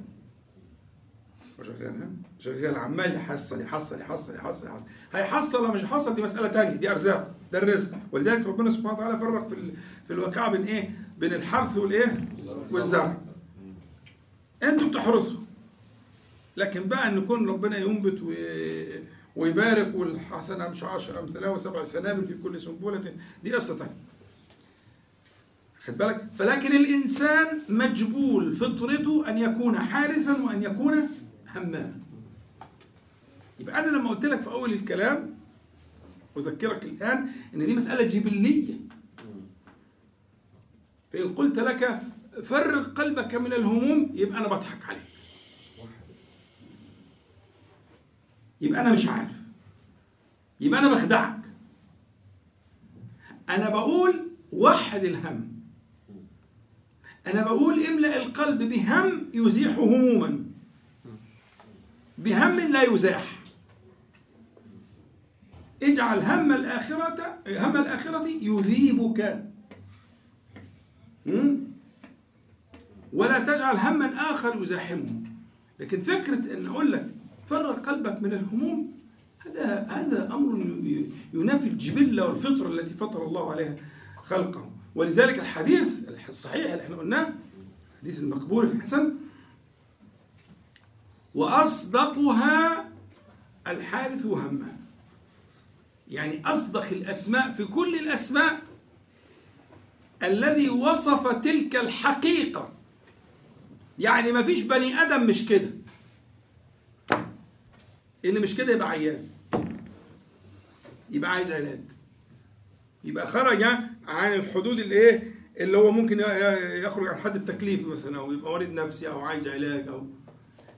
هو شغال ها؟ شغال عمال يحصل يحصل يحصل يحصل, يحصل. هيحصل ولا مش هيحصل؟ دي مسألة تانية دي أرزاق ده الرزق. ولذلك ربنا سبحانه وتعالى فرق في في الواقعة بين إيه؟ بين الحرث والإيه؟ والزرع. أنتوا بتحرثوا. لكن بقى إن يكون ربنا ينبت و... ويبارك والحسنة مش عشر أمثالها وسبع سنابل في كل سنبلة دي قصة تانية. خد بالك؟ فلكن الإنسان مجبول فطرته أن يكون حارثا وأن يكون هماما يبقى أنا لما قلت لك في أول الكلام أذكرك الآن أن دي مسألة جبلية. فإن قلت لك فرغ قلبك من الهموم يبقى أنا بضحك عليك. يبقى أنا مش عارف. يبقى أنا بخدعك. أنا بقول وحد الهم. أنا بقول املأ القلب بهم يزيح هموما. بهم لا يزاح. اجعل هم الآخرة هم الآخرة يذيبك? ولا تجعل هما آخر يزاحمه لكن فكرة أن أقول لك فرغ قلبك من الهموم. هذا هذا أمر ي- ينافي الجبلة والفطرة التي فطر الله عليها خلقه. ولذلك الحديث الصحيح اللي إحنا قلناه الحديث المقبول الحسن وأصدقها الحارث همام. يعني أصدق الأسماء في كل الأسماء الذي وصف تلك الحقيقة. يعني ما فيش بني آدم مش كده. اللي مش كده يبقى عيان. يبقى عايز علاج. يبقى خرج عن الحدود اللي إيه اللي هو ممكن يخرج عن حد التكليف مثلا أو يبقى مريض نفسي أو عايز علاج أو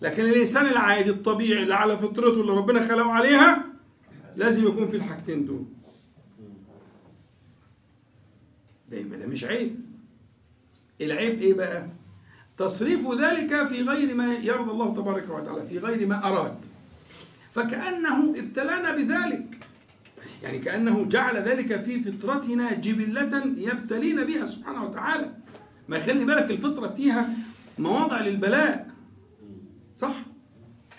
لكن الإنسان العادي الطبيعي اللي على فطرته اللي ربنا خلقه عليها لازم يكون في الحاجتين دول. ده يبقى ده مش عيب. العيب إيه بقى؟ تصريف ذلك في غير ما يرضى الله تبارك وتعالى في غير ما أراد. فكأنه ابتلانا بذلك. يعني كأنه جعل ذلك في فطرتنا جبلة يبتلينا بها سبحانه وتعالى. ما يخلي بالك الفطرة فيها مواضع للبلاء. صح؟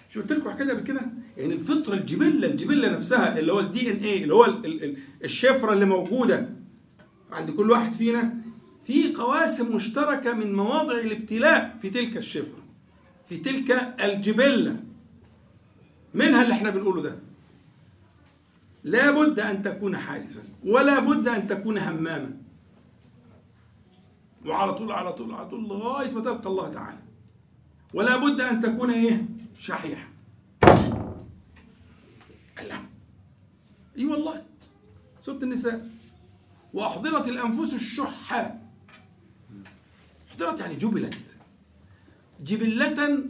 شو قلت لكم كده؟ بكده يعني الفطرة الجبلة الجبلة نفسها اللي هو الدي ان اللي هو ال- ال- ال- الشفرة اللي موجودة عند كل واحد فينا في قواسم مشتركة من مواضع الابتلاء في تلك الشفرة في تلك الجبلة. منها اللي إحنا بنقوله ده. لا بد أن تكون حارثا ولا بد أن تكون هماما. وعلى طول على طول على طول لغاية ما تلقى الله تعالى. ولا بد أن تكون إيه؟ شحيحا. الله أي والله. سوره النساء. وأحضرت الأنفس الشح احضرت يعني جبلت. جبلة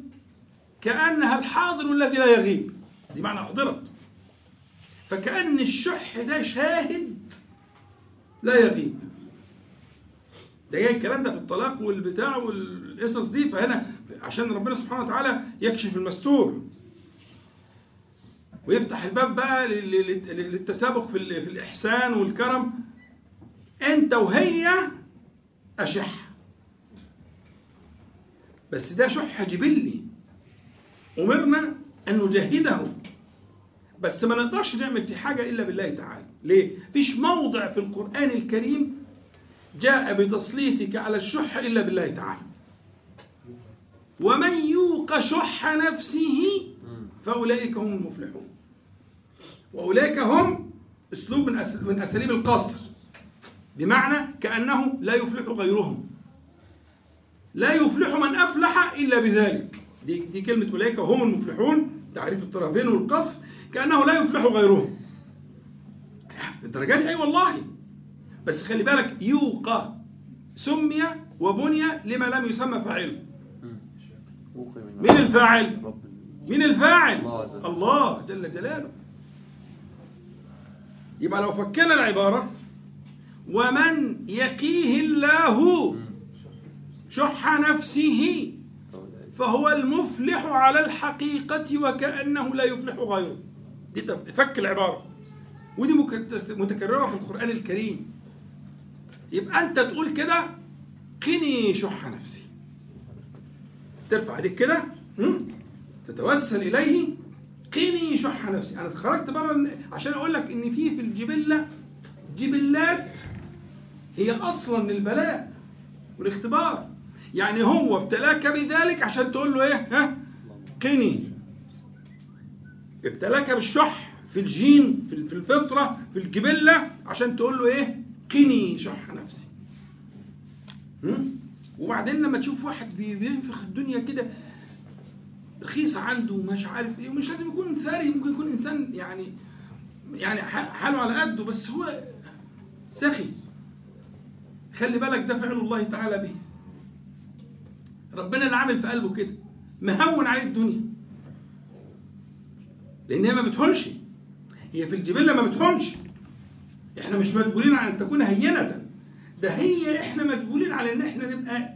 كأنها الحاضر الذي لا يغيب. دي معنى احضرت فكأن الشح ده شاهد لا يغيب. ده جاي الكلام ده في الطلاق والبتاع والقصص دي فهنا عشان ربنا سبحانه وتعالى يكشف المستور. ويفتح الباب بقى لل- لل- للتسابق في في الإحسان والكرم. أنت وهي أشح. بس ده شح جبلي. أمرنا أن نجاهده. بس ما نقدرش نعمل في حاجة إلا بالله تعالى. ليه؟ فيش موضع في القرآن الكريم جاء بتسليطك على الشح إلا بالله تعالى. ومن يوق شح نفسه فأولئك هم المفلحون. وأولئك هم أسلوب من من أساليب القصر. بمعنى كأنه لا يفلح غيرهم. لا يفلح من أفلح إلا بذلك. دي دي كلمة أولئك هم المفلحون تعريف الطرفين والقصر كأنه لا يفلح غيرهم. الدرجات دي؟ أي والله. بس خلي بالك يوقى سمي وبني لما لم يسمى فاعله مين الفاعل؟ مين الفاعل. الله جل جلاله. يبقى لو فكنا العبارة ومن يقيه الله شح نفسه. فهو المفلح على الحقيقة وكأنه لا يفلح غيره. دي فك العبارة. ودي متكررة في القرآن الكريم. يبقى أنت تقول كده قني شح نفسي. ترفع ايديك كده؟ تتوسل إليه قني شح نفسي. أنا خرجت بره عشان أقول لك إن في في الجبلة جبلات هي أصلا للبلاء والاختبار. يعني هو ابتلاك بذلك عشان تقول له إيه؟ ها؟ قني. ابتلاك بالشح في الجين في الفطرة في الجبلة عشان تقول له إيه؟ قني شح نفسي؟ وبعدين لما تشوف واحد بي- بينفخ الدنيا كده رخيص عنده مش عارف إيه ومش لازم يكون ثري ممكن يكون إنسان يعني يعني حاله على قده بس هو سخي. خلي بالك ده فعل الله تعالى به. ربنا اللي عامل في قلبه كده مهون عليه الدنيا. لأن هي ما بتهونش. هي في الجبله ما بتهونش. إحنا مش مجبولين على أن تكون هينة. ده هي إحنا مجبولين على إن إحنا نبقى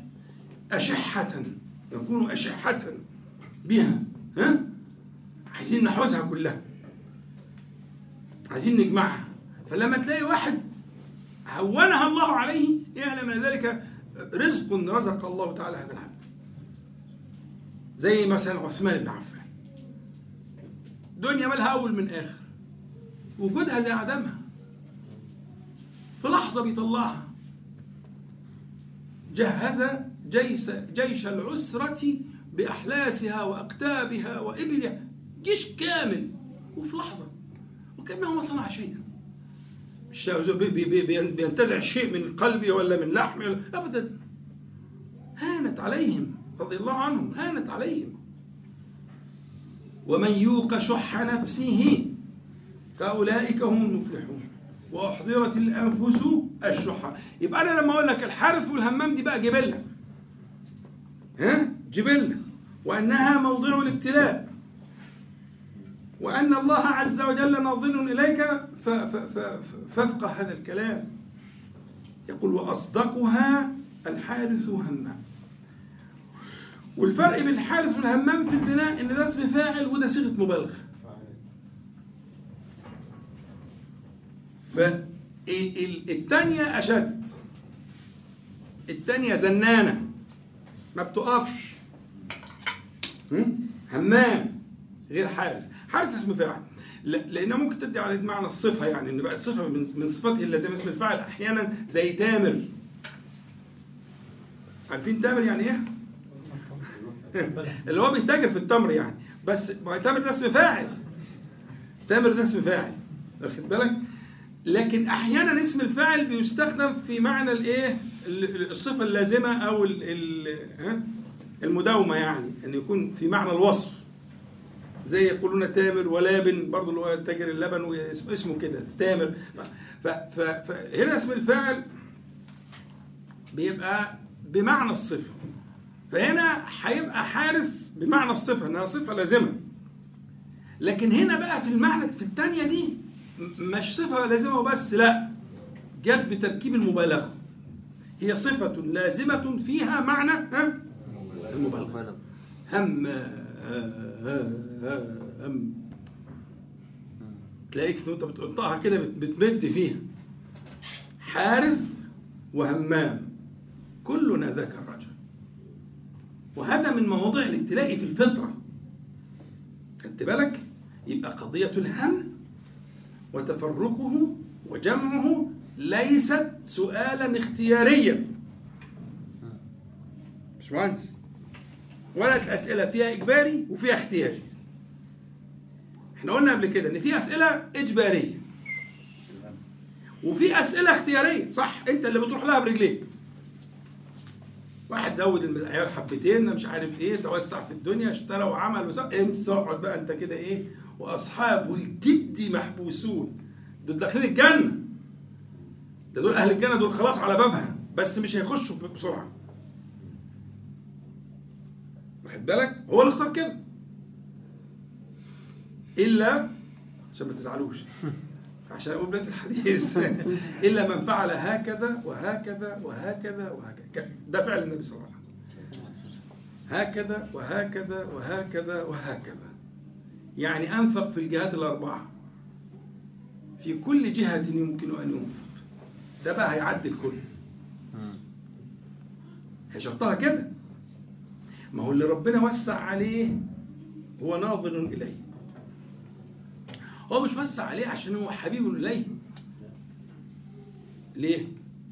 أشحة نكون أشحة بها ها؟ عايزين نحوزها كلها. عايزين نجمعها. فلما تلاقي واحد هونها الله عليه يعلم أن ذلك رزق رزق الله تعالى هذا العبد. زي مثلا عثمان بن عفان. دنيا مالها أول من آخر. وجودها زي عدمها. في لحظة بيطلعها. جهز جيش جيش العسرة بأحلاسها وأقتابها وإبلها. جيش كامل. وفي لحظة. وكأنه ما صنع شيئا. بينتزع شيء من قلبي ولا من لحمي ولا أبدا. هانت عليهم. رضي الله عنهم هانت عليهم. ومن يوق شح نفسه فأولئك هم المفلحون. وأحضرت الأنفس الشح. يبقى أنا لما أقول لك الحارث والهمام دي بقى جبلة. ها؟ جبلة. وأنها موضع الابتلاء. وأن الله عز وجل ناظر إليك فافقه هذا الكلام. يقول وأصدقها الحارث همام. والفرق بين الحارث والهمام في البناء إن ده اسم فاعل وده صيغة مبالغة. فالتانية أشد. التانية زنانة. ما بتقفش. هم؟ همام. غير حارس. حارس اسم فاعل. لا- لأنها ممكن تدي على معنى الصفة يعني إن بقت صفة من صفاته اللازمة اسم الفاعل أحيانا زي تامر. عارفين تامر يعني إيه؟ اللي هو بيتاجر في التمر يعني. بس تامر ده اسم فاعل. تامر ده اسم فاعل. واخد بالك؟ لكن أحيانا اسم الفاعل بيستخدم في معنى الإيه؟ ال- الصفة اللازمة أو؟ المداومة يعني. إن يكون في معنى الوصف. زي يقولون تامر ولابن برضه اللي هو تاجر اللبن واسمه اسمه كده تامر. فهنا اسم الفاعل بيبقى بمعنى الصفة. فهنا هيبقى حارس بمعنى الصفة إنها صفة لازمة. لكن هنا بقى في المعنى في الثانية دي مش صفة لازمة وبس لأ. جت بتركيب المبالغة. هي صفة لازمة فيها معنى ها؟ المبالغة. مبالغ هم هم. تلاقيك وانت بتقطعها كده بت- بتمد فيها. حارث وهمام. كلنا الرجل وهذا من مواضع الابتلاء في الفطرة. خدت بالك؟ يبقى قضية الهم وتفرقه وجمعه ليست سؤالا اختياريا. مش مهندس ورقة الأسئلة فيها إجباري وفيها اختياري. إحنا قلنا قبل كده إن في أسئلة إجبارية. وفي أسئلة اختيارية صح؟ أنت اللي بتروح لها برجليك. واحد زود المعيار حبتين مش عارف إيه توسع في الدنيا اشترى وعمل وسوى. امس اقعد بقى انت كده إيه واصحاب الجد محبوسون. دول داخلين الجنة. ده دول أهل الجنة دول خلاص على بابها بس مش هيخشوا بسرعة. واخد بالك؟ هو اللي اختار كده. إلا عشان ما تزعلوش. عشان بداية الحديث. إلا من فعل هكذا وهكذا وهكذا وهكذا. ده فعل النبي صلى الله عليه وسلم. هكذا وهكذا وهكذا وهكذا. يعني أنفق في الجهات الأربعة. في كل جهة يمكن أن ينفق. ده بقى هيعدي الكل هي شرطها كده. ما هو اللي ربنا وسع عليه هو ناظر إليه. هو مش وسع عليه عشان هو حبيب إليه. ليه؟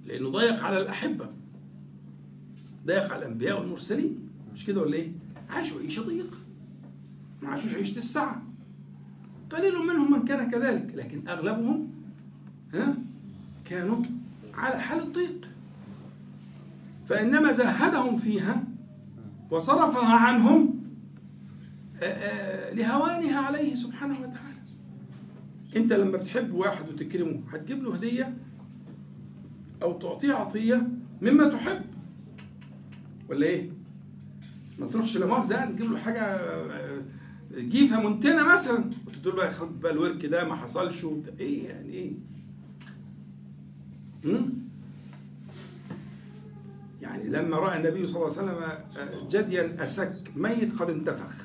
لأنه ضيق على الأحبة. ضيق على الأنبياء والمرسلين. مش كده ولا إيه؟ عاشوا عيشة ضيقة. ما عاشوش عيشة السعة قليل منهم من كان كذلك لكن أغلبهم ها كانوا على حال الضيق. فإنما زهدهم فيها وصرفها عنهم لهوانها عليه سبحانه وتعالى. انت لما بتحب واحد وتكرمه هتجيب له هدية أو تعطيه عطية مما تحب ولا إيه ما تروحش لا مؤاخذه يعني تجيب له حاجة آه، جيفة منتنه مثلا وتقول بقى خد بقى الورك ده ما حصلش. إيه يعني إيه؟ يعني لما رأى النبي صلى الله عليه وسلم آه، جديا أسك ميت قد انتفخ؟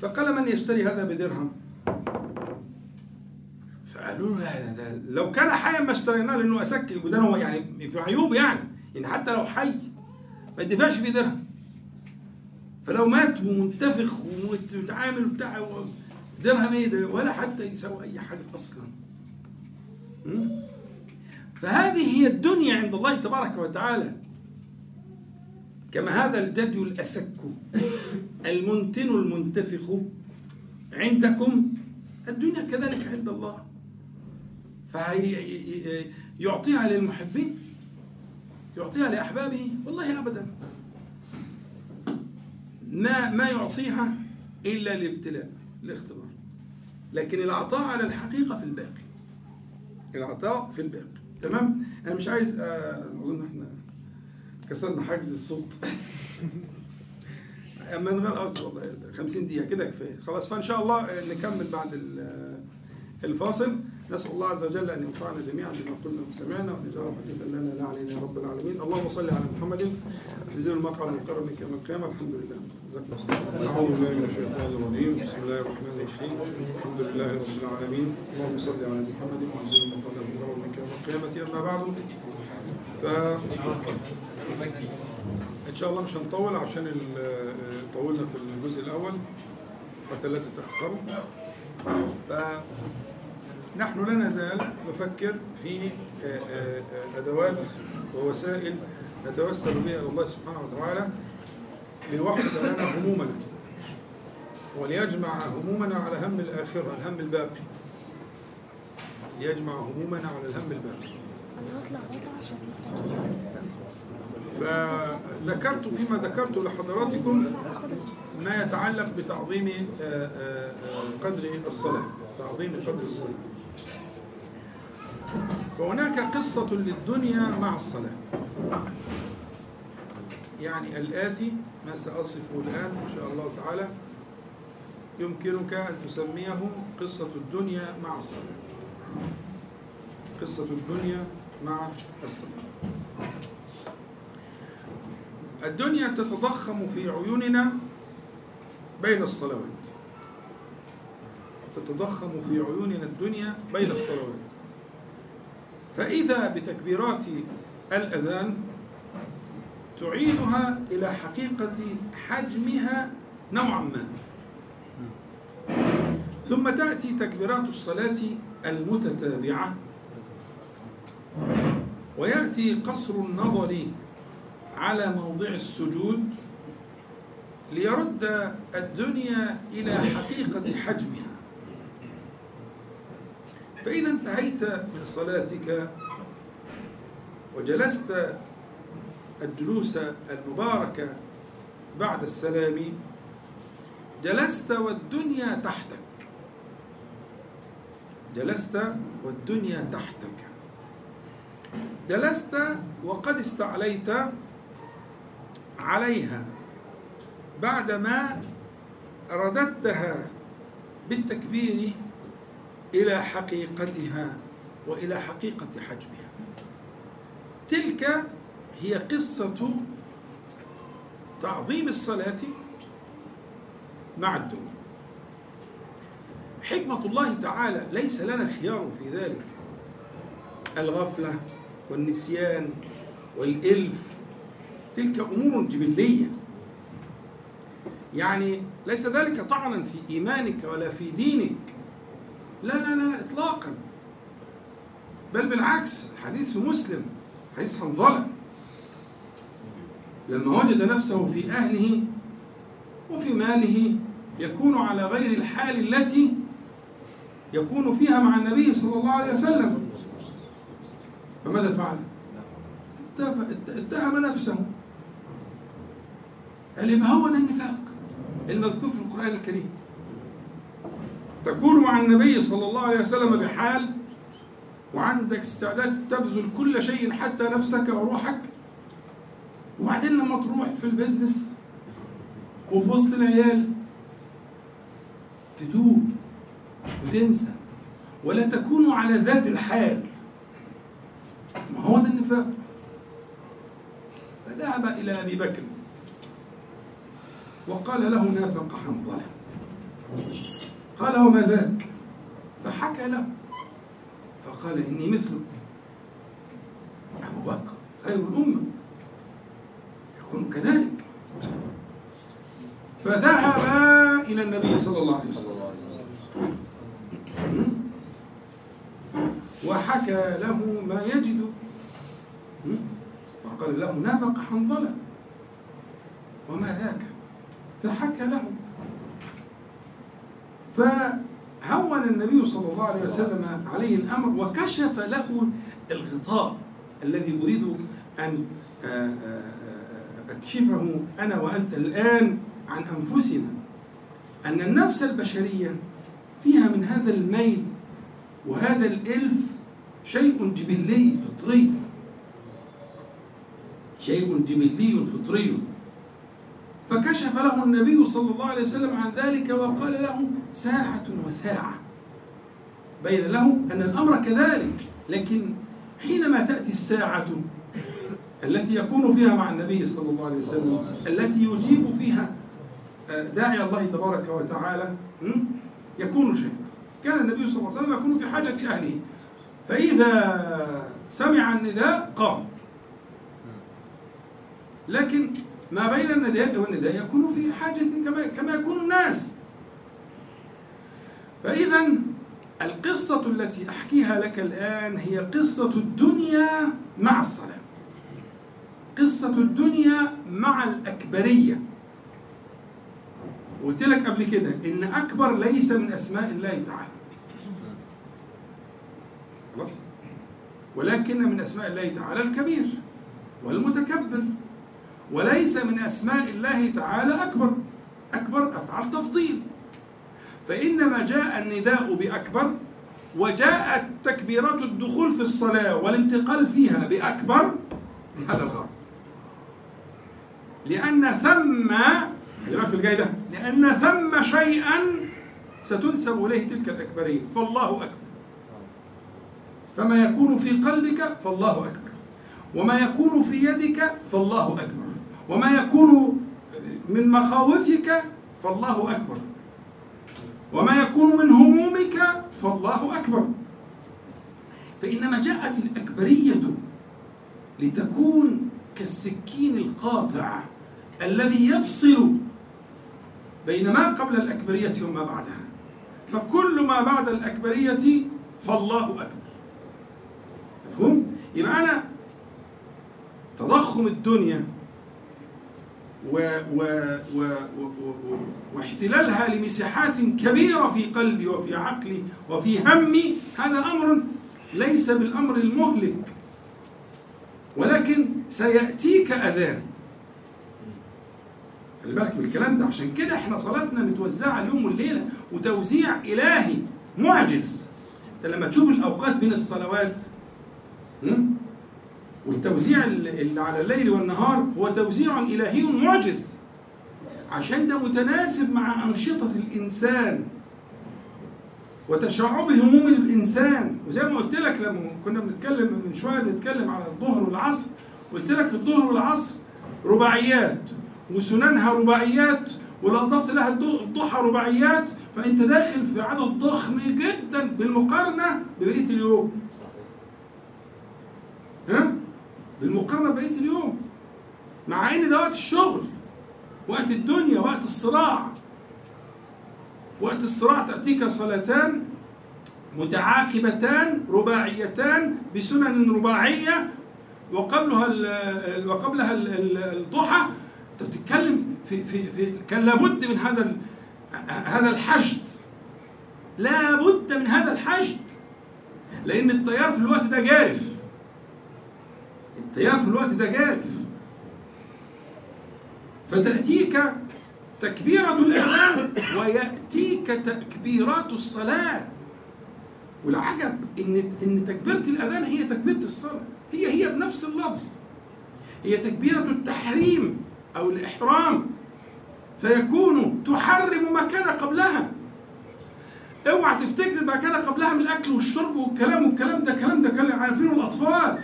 فقال من يشتري هذا بدرهم؟ فقالوا له لا ده لو كان حيا ما اشتريناه لأنه أسك وده هو يعني في عيوب يعني يعني حتى لو حي ما يدفعش فيه درهم. فلو مات ومنتفخ ومتعامل بتاع درهم إيه ده؟ ولا حتى يساوي أي حاجة أصلا? فهذه هي الدنيا عند الله تبارك وتعالى. كما هذا الجدي الأسك. المنتن المنتفخ عندكم الدنيا كذلك عند الله. فيعطيها للمحبين يعطيها لأحبابه والله أبدا. ما ما يعطيها إلا الابتلاء الاختبار لكن العطاء على الحقيقة في الباقي. العطاء في الباقي. تمام؟ أنا مش عايز آه، أظن إحنا كسرنا حاجز الصوت. من غير قصد والله 50 دقيقة كده كفاية. خلاص فإن شاء الله نكمل بعد ال- الفاصل. نسأل الله عز وجل أن ينفعنا جميعا بما قلنا وسمعنا وأن يجعل حجة لنا لا علينا يا رب العالمين. اللهم صل على محمد تنزيل المقعد المقرب منك يوم القيامة. الحمد لله. جزاك الله أعوذ بالله من الشيطان الرجيم. بسم الله الرحمن الرحيم. الحمد لله رب العالمين. اللهم صل على محمد وتنزيل المقعد المقرب منك يوم القيامة. أما بعد ف شاء الله مش هنطول عشان ال- طولنا في الجزء الأول. حتى لا تتأخروا. فنحن لا نزال نفكر في آه، آه، آه، أدوات ووسائل نتوسل بها إلى الله سبحانه وتعالى ليوحد لنا همومنا وليجمع همومنا على هم الآخرة الهم الباقي. ليجمع همومنا على الهم الباقي. أنا فذكرت فيما ذكرت لحضراتكم ما يتعلق بتعظيم آه، آه، قدر الصلاة تعظيم قدر الصلاة. وهناك قصة للدنيا مع الصلاة. يعني الآتي ما سأصفه الآن إن شاء الله تعالى يمكنك أن تسميه قصة الدنيا مع الصلاة. قصة الدنيا مع الصلاة. الدنيا تتضخم في عيوننا بين الصلوات. تتضخم في عيوننا الدنيا بين الصلوات. فإذا بتكبيرات الأذان تعيدها إلى حقيقة حجمها نوعا ما. ثم تأتي تكبيرات الصلاة المتتابعة. ويأتي قصر النظر على موضع السجود ليرد الدنيا إلى حقيقة حجمها. فإذا انتهيت من صلاتك وجلست الجلوس المباركة بعد السلام جلست والدنيا تحتك. جلست والدنيا تحتك. جلست وقد استعليت عليها بعدما رددتها بالتكبير إلى حقيقتها وإلى حقيقة حجمها. تلك هي قصة تعظيم الصلاة مع الدنيا حكمة الله تعالى ليس لنا خيار في ذلك. الغفلة والنسيان والإلف تلك أمور جبلية. يعني ليس ذلك طعنا في إيمانك ولا في دينك. لا لا لا, لا إطلاقا. بل بالعكس حديث مسلم حديث حنظلة. لما وجد نفسه في أهله وفي ماله يكون على غير الحال التي يكون فيها مع النبي صلى الله عليه وسلم. فماذا فعل؟ اتهم نفسه. يبقى هو ده النفاق المذكور في القرآن الكريم. تكون مع النبي صلى الله عليه وسلم بحال وعندك استعداد تبذل كل شيء حتى نفسك وروحك. وبعدين لما تروح في البيزنس وفي وسط العيال تتوب وتنسى. ولا تكون على ذات الحال. ما هو ده النفاق. فذهب إلى أبي بكر. وقال له نافق حنظلة. قال وما ذاك؟ فحكى له. فقال إني مثلك أبو بكر خير الأمة. يكون كذلك. فذهب إلى النبي صلى الله عليه وسلم. وحكى له ما يجد. وقال له نافق حنظلة. وما ذاك؟ فحكى له فهون النبي صلى الله عليه وسلم عليه الأمر وكشف له الغطاء الذي أريد أن آه، آه، أكشفه أنا وأنت الآن عن أنفسنا. أن النفس البشرية فيها من هذا الميل وهذا الإلف شيء جبلي فطري. شيء جبلي فطري. فكشف له النبي صلى الله عليه وسلم عن ذلك وقال له ساعة وساعة. بين له أن الأمر كذلك لكن حينما تأتي الساعة التي يكون فيها مع النبي صلى الله عليه وسلم التي يجيب فيها داعي الله تبارك وتعالى? يكون شيئا. كان النبي صلى الله عليه وسلم يكون في حاجة أهله. فإذا سمع النداء قام. لكن ما بين النداء والنداء يكون في حاجة كما كما يكون الناس. فإذا القصة التي أحكيها لك الآن هي قصة الدنيا مع الصلاة. قصة الدنيا مع الأكبرية. قلت لك قبل كده إن أكبر ليس من أسماء الله تعالى. خلاص؟ ولكن من أسماء الله تعالى الكبير والمتكبر. وليس من أسماء الله تعالى أكبر. أكبر أفعل تفضيل. فإنما جاء النداء بأكبر وجاءت تكبيرات الدخول في الصلاة والانتقال فيها بأكبر لهذا الغرض. لأن ثم خلي بالك بالجاي ده لأن ثم شيئا ستنسب إليه تلك الأكبرية فالله أكبر. فما يكون في قلبك فالله أكبر. وما يكون في يدك فالله أكبر. وما يكون من مخاوفك فالله أكبر. وما يكون من همومك فالله أكبر. فإنما جاءت الأكبرية لتكون كالسكين القاطع الذي يفصل بين ما قبل الأكبرية وما بعدها. فكل ما بعد الأكبرية فالله أكبر. مفهوم؟ يبقى أنا تضخم الدنيا و و و و واحتلالها لمساحات كبيرة في قلبي وفي عقلي وفي همي هذا أمر ليس بالأمر المهلك. ولكن سيأتيك أذان. خلي بالك من الكلام ده عشان كده إحنا صلاتنا متوزعة اليوم والليلة وتوزيع إلهي معجز. أنت لما تشوف الأوقات بين الصلوات? والتوزيع اللي على الليل والنهار هو توزيع إلهي معجز. عشان ده متناسب مع أنشطة الإنسان وتشعب هموم الإنسان. وزي ما قلت لك لما كنا بنتكلم من شوية بنتكلم على الظهر والعصر قلت لك الظهر والعصر رباعيات وسننها رباعيات ولو أضفت لها الضحى رباعيات فأنت داخل في عدد ضخم جدا بالمقارنة ببقية اليوم. ها؟ بالمقارنة ببقية اليوم. مع إن ده وقت الشغل وقت الدنيا وقت الصراع. وقت الصراع تأتيك صلاتان متعاقبتان رباعيتان بسنن رباعية وقبلها وقبلها الضحى. أنت بتتكلم في في في كان لابد من هذا هذا الحشد. لابد من هذا الحشد. لأن التيار في الوقت ده جارف. التيار في الوقت ده جارف فتأتيك تكبيرة الإحرام ويأتيك تكبيرات الصلاة. والعجب إن إن تكبيرة الأذان هي تكبيرة الصلاة. هي هي بنفس اللفظ. هي تكبيرة التحريم أو الإحرام. فيكون تحرم ما كان قبلها. اوعى تفتكر ما كان قبلها من الأكل والشرب والكلام والكلام ده. كلام ده كلام عارفينه الأطفال.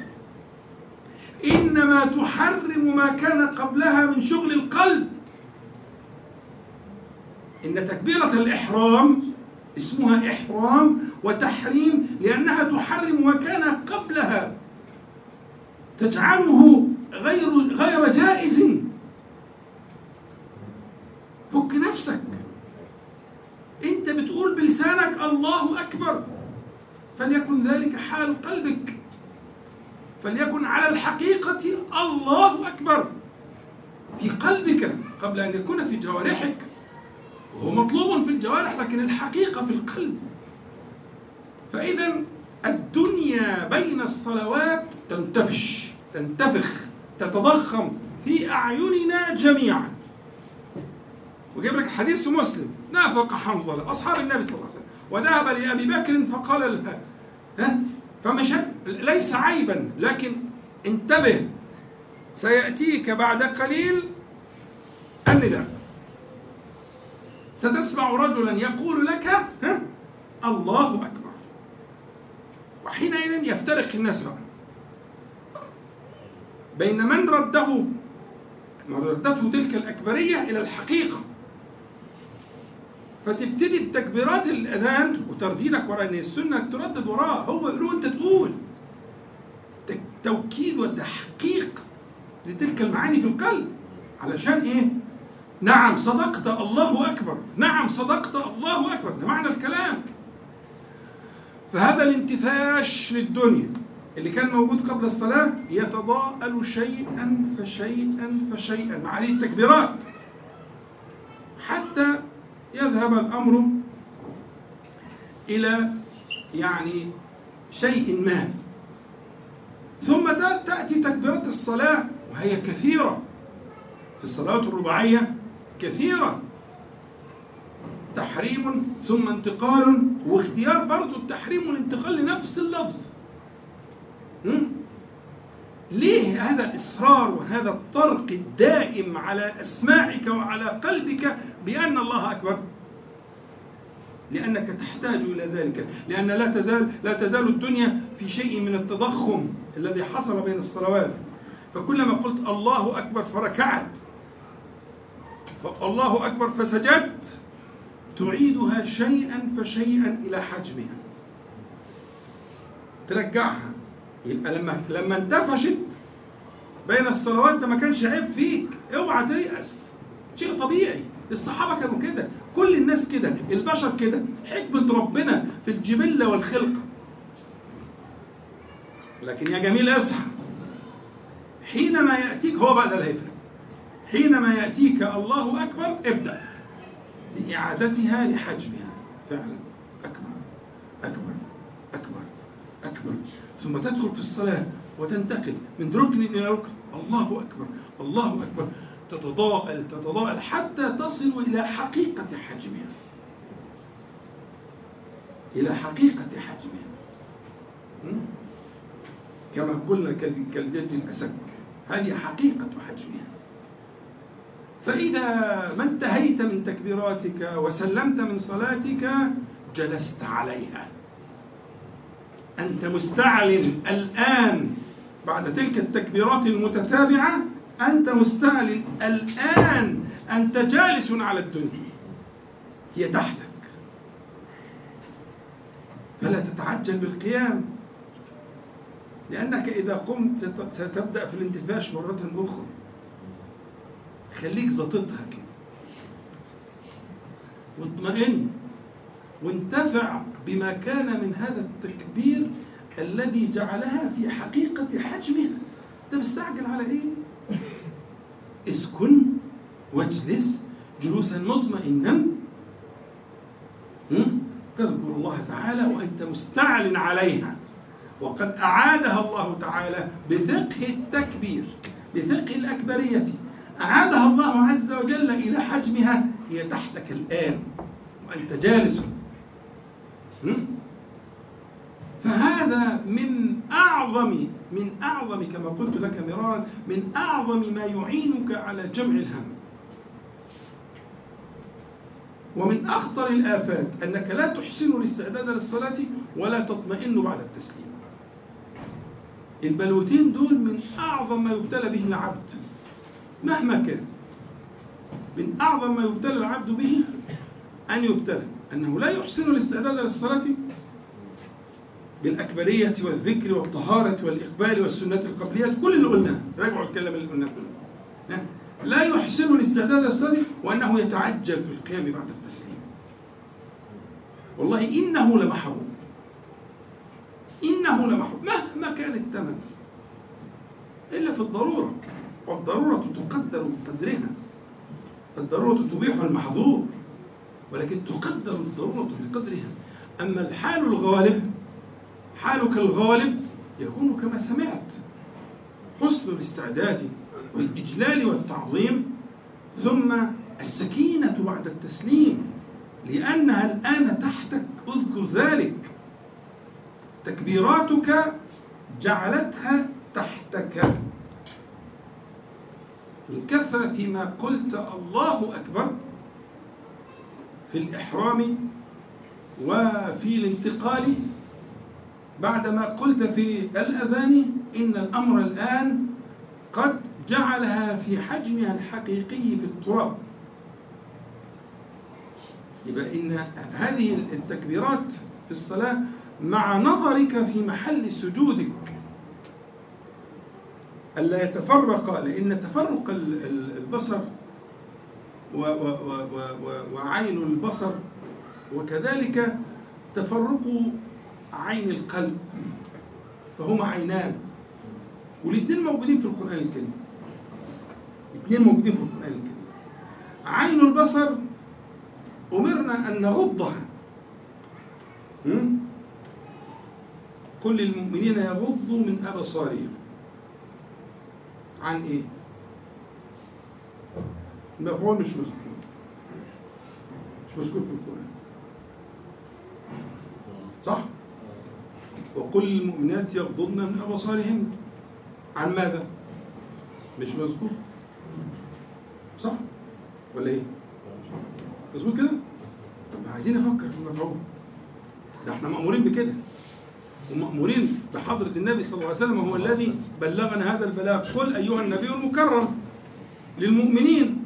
إنما تحرم ما كان قبلها من شغل القلب. إن تكبيرة الإحرام اسمها إحرام وتحريم لأنها تحرم ما كان قبلها. تجعله غير غير جائز. فك نفسك. أنت بتقول بلسانك الله أكبر. فليكن ذلك حال قلبك. فليكن على الحقيقة الله أكبر. في قلبك قبل أن يكون في جوارحك. وهو مطلوب في الجوارح لكن الحقيقة في القلب. فإذا الدنيا بين الصلوات تنتفش تنتفخ تتضخم في أعيننا جميعا. وجايب لك الحديث في مسلم. نافق حنظلة أصحاب النبي صلى الله عليه وسلم. وذهب لأبي بكر فقال له ها؟ فمش ليس عيبا لكن انتبه سيأتيك بعد قليل النداء. ستسمع رجلا يقول لك ها؟ الله أكبر. وحينئذ يفترق الناس بقى. بين من رده؟ من ردته تلك الأكبرية إلى الحقيقة. فتبتدي بتكبيرات الأذان وترديدك وراء إن السنة تردد وراه هو يقول أنت تقول. توكيد وتحقيق لتلك المعاني في القلب. علشان إيه؟ نعم صدقت الله أكبر. نعم صدقت الله أكبر. ده معنى الكلام. فهذا الانتفاش للدنيا اللي كان موجود قبل الصلاة يتضاءل شيئا فشيئا فشيئا. مع هذه التكبيرات. حتى يذهب الأمر إلى يعني شيء ما. ثم تأتي تكبيرات الصلاة وهي كثيرة. في الصلاة الرباعية كثيرة. تحريم ثم انتقال واختيار برضو التحريم والانتقال لنفس اللفظ? ليه هذا الإصرار وهذا الطرق الدائم على أسماعك وعلى قلبك بأن الله أكبر؟ لأنك تحتاج إلى ذلك لأن لا تزال لا تزال الدنيا في شيء من التضخم الذي حصل بين الصلوات. فكلما قلت الله أكبر فركعت. الله أكبر فسجدت. تعيدها شيئا فشيئا إلى حجمها. ترجعها. يبقى لما لما انتفشت بين الصلوات ده ما كانش عيب فيك. اوعى تيأس. شيء طبيعي. الصحابة كانوا كده. كل الناس كده. البشر كده. حكمة ربنا في الجبلة والخلقة. لكن يا جميل اصحى حينما يأتيك هو بقى ده اللي هيفرق. حينما يأتيك الله أكبر ابدأ. في إعادتها لحجمها. فعلا. أكبر. أكبر. ثم تدخل في الصلاة وتنتقل من ركن إلى ركن. الله أكبر الله أكبر. تتضاءل تتضاءل حتى تصل إلى حقيقة حجمها. إلى حقيقة حجمها? كما قلنا كال- كالجد الأسك هذه حقيقة حجمها. فإذا ما انتهيت من تكبيراتك وسلمت من صلاتك جلست عليها. أنت مستعلن الآن بعد تلك التكبيرات المتتابعة أنت مستعلن الآن أنت جالس على الدنيا. هي تحتك. فلا تتعجل بالقيام. لأنك إذا قمت ست- ستبدأ في الانتفاش مرة أخرى. خليك زطتها كده. واطمئن وانتفع بما كان من هذا التكبير الذي جعلها في حقيقة حجمها. انت مستعجل على إيه؟ اسكن واجلس جلوسا مطمئنا؟ تذكر الله تعالى وأنت مستعل عليها. وقد أعادها الله تعالى بفقه التكبير بفقه الأكبرية. أعادها الله عز وجل إلى حجمها. هي تحتك الآن. وأنت جالس؟ فهذا من أعظم من أعظم كما قلت لك مرارا من أعظم ما يعينك على جمع الهم. ومن أخطر الآفات أنك لا تحسن الاستعداد للصلاة ولا تطمئن بعد التسليم. البلوتين دول من أعظم ما يبتلى به العبد مهما كان. من أعظم ما يبتلى العبد به أن يبتلى. أنه لا يحسن الاستعداد للصلاة بالأكبرية والذكر والطهارة والإقبال والسنات القبليات كل اللي قلناه راجعوا الكلام اللي قلناه كله؟ لا يحسن الاستعداد للصلاة وأنه يتعجل في القيام بعد التسليم. والله إنه لمحروم. إنه لمحروم. مهما كان الثمن إلا في الضرورة. والضرورة تقدر بقدرها الضرورة تبيح المحظور. ولكن تقدر الضرورة بقدرها أما الحال الغالب حالك الغالب يكون كما سمعت. حسن الاستعداد والإجلال والتعظيم ثم السكينة بعد التسليم لأنها الآن تحتك. اذكر ذلك. تكبيراتك جعلتها تحتك. من كثرة ما قلت الله أكبر. في الإحرام وفي الانتقال بعدما قلت في الأذان إن الأمر الآن قد جعلها في حجمها الحقيقي في التراب. يبقى إن هذه التكبيرات في الصلاة مع نظرك في محل سجودك ألا يتفرق لأن تفرق ال- ال- البصر وعين البصر وكذلك تفرق عين القلب فهما عينان والاثنين موجودين في القرآن الكريم الاثنين موجودين في القرآن الكريم عين البصر أمرنا أن نغضها؟ قل للمؤمنين يغضوا من أبصارهم عن إيه؟ المفعول مش مذكور مش مذكور في القرآن صح؟ وقل للمؤمنات يغضضن من أبصارهن عن ماذا؟ مش مذكور صح؟ ولا إيه؟ مظبوط كده؟ طب عايزين نفكر في المفعول ده إحنا مأمورين بكده ومأمورين بحضرة النبي صلى الله عليه وسلم هو الذي بلغنا هذا البلاغ قل أيها النبي المكرم للمؤمنين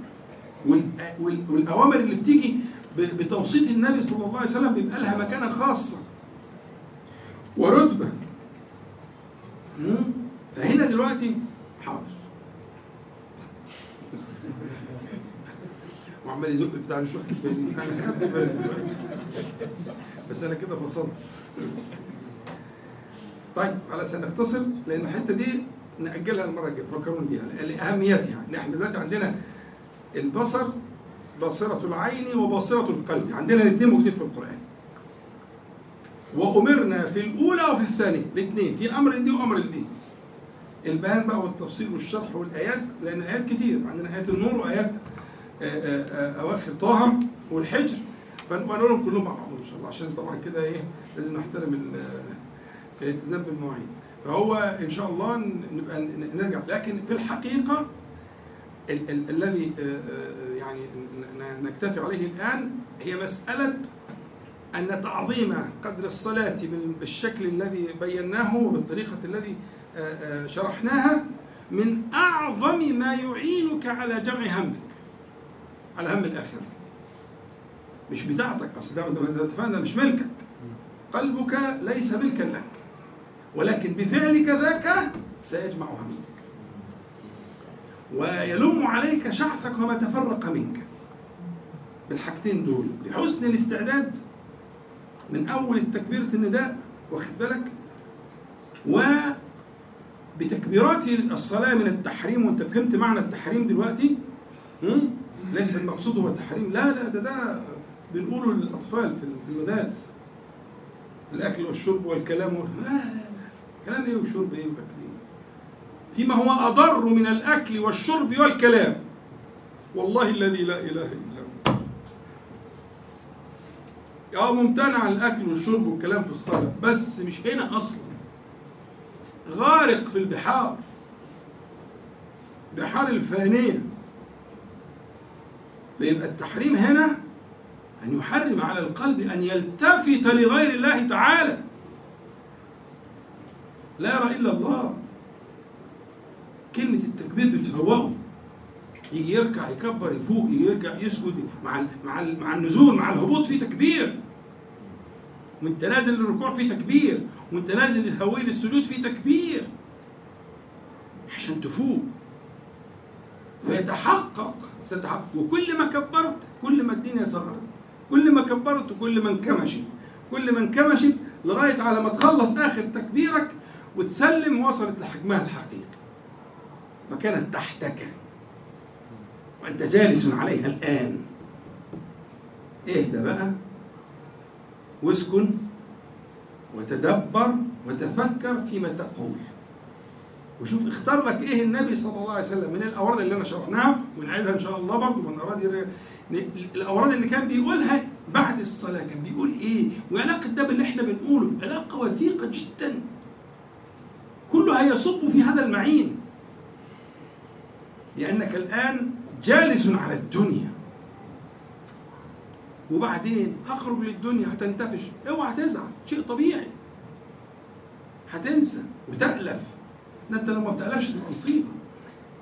والأ- وال- والأوامر اللي بتيجي ب- بتوسيط النبي صلى الله عليه وسلم بيبقى لها مكانة خاصة. ورتبة؟ فهنا دلوقتي حاضر وعمال يزق بتاع مش واخد أنا خدت بالي دلوقتي. بس أنا كده فصلت. طيب خلاص هنختصر لأن الحتة دي نأجلها المرة الجاية. فكروني بيها. لأهميتها. ان إحنا دلوقتي عندنا البصر باصره العين وباصره القلب. عندنا الاثنين موجودين في القرآن. وأمرنا في الأولى وفي الثانية. الاثنين. في أمر دي وأمر دي البيان بقى والتفصيل والشرح والآيات لأن آيات كتير. عندنا آيات النور وآيات آه، آه، آه، أواخر طه والحجر. فنبقى نقولهم كلهم مع بعضهم إن شاء الله. عشان طبعا كده إيه لازم نحترم ال- الالتزام بالمواعيد. فهو إن شاء الله نبقى نرجع. لكن في الحقيقة ال- ال- الذي آه، آه، يعني نكتفي عليه الآن هي مسألة أن تعظيم قدر الصلاة بال- بالشكل الذي بيناه وبالطريقة الذي آه، شرحناها من أعظم ما يعينك على جمع همك. على هم الاخره مش بتاعتك. أصل ده مش ملكك. قلبك ليس ملكا لك. ولكن بفعلك ذاك سيجمع همك. ويلم عليك شعثك وما تفرق منك. بالحاجتين دول بحسن الاستعداد من أول التكبيرة النداء واخد بالك؟ وبتكبيرات الصلاة من التحريم وأنت فهمت معنى التحريم دلوقتي؟ ليس المقصود هو التحريم. لا لا ده ده بنقوله للأطفال في المدارس. الأكل والشرب والكلام وال... لا لا لا. كلام إيه وشرب وأكل؟ إيه فيما هو أضر من الأكل والشرب والكلام. والله الذي لا إله إلا هو. آه ممتنع عن الأكل والشرب والكلام في الصلاة بس مش هنا أصلا. غارق في البحار. بحار الفانية. فيبقى التحريم هنا أن يحرم على القلب أن يلتفت لغير الله تعالى. لا يرى إلا الله. بتفوقه يجي يركع يكبر يفوق يجي يرجع يسجد. مع ال مع ال مع النزول مع الهبوط في تكبير. وانت نازل للركوع في تكبير. وانت نازل للهوي للسجود في تكبير. عشان تفوق. فيتحقق تتحقق وكل ما كبرت كل ما الدنيا صغرت. كل ما كبرت وكل ما انكمشت. كل ما انكمشت لغاية على ما تخلص آخر تكبيرك وتسلم وصلت لحجمها الحقيقي. فكانت تحتك. وأنت جالس عليها الآن. اهدى بقى. واسكن. وتدبر. وتفكر فيما تقول. وشوف اختار لك إيه النبي صلى الله عليه وسلم من الأوراد اللي أنا شرحناها. ونعيدها إن شاء الله برضه. من الأوراد اللي كان بيقولها بعد الصلاة كان بيقول إيه؟ وعلاقة ده باللي إحنا بنقوله. علاقة وثيقة جدا. كله هيصب في هذا المعين. لأنك الآن جالس على الدنيا. وبعدين أخرج للدنيا هتنتفش. أوعى تزعل شيء طبيعي. هتنسى وتألف. ده أنت لو ما بتألفش تبقى مصيبة.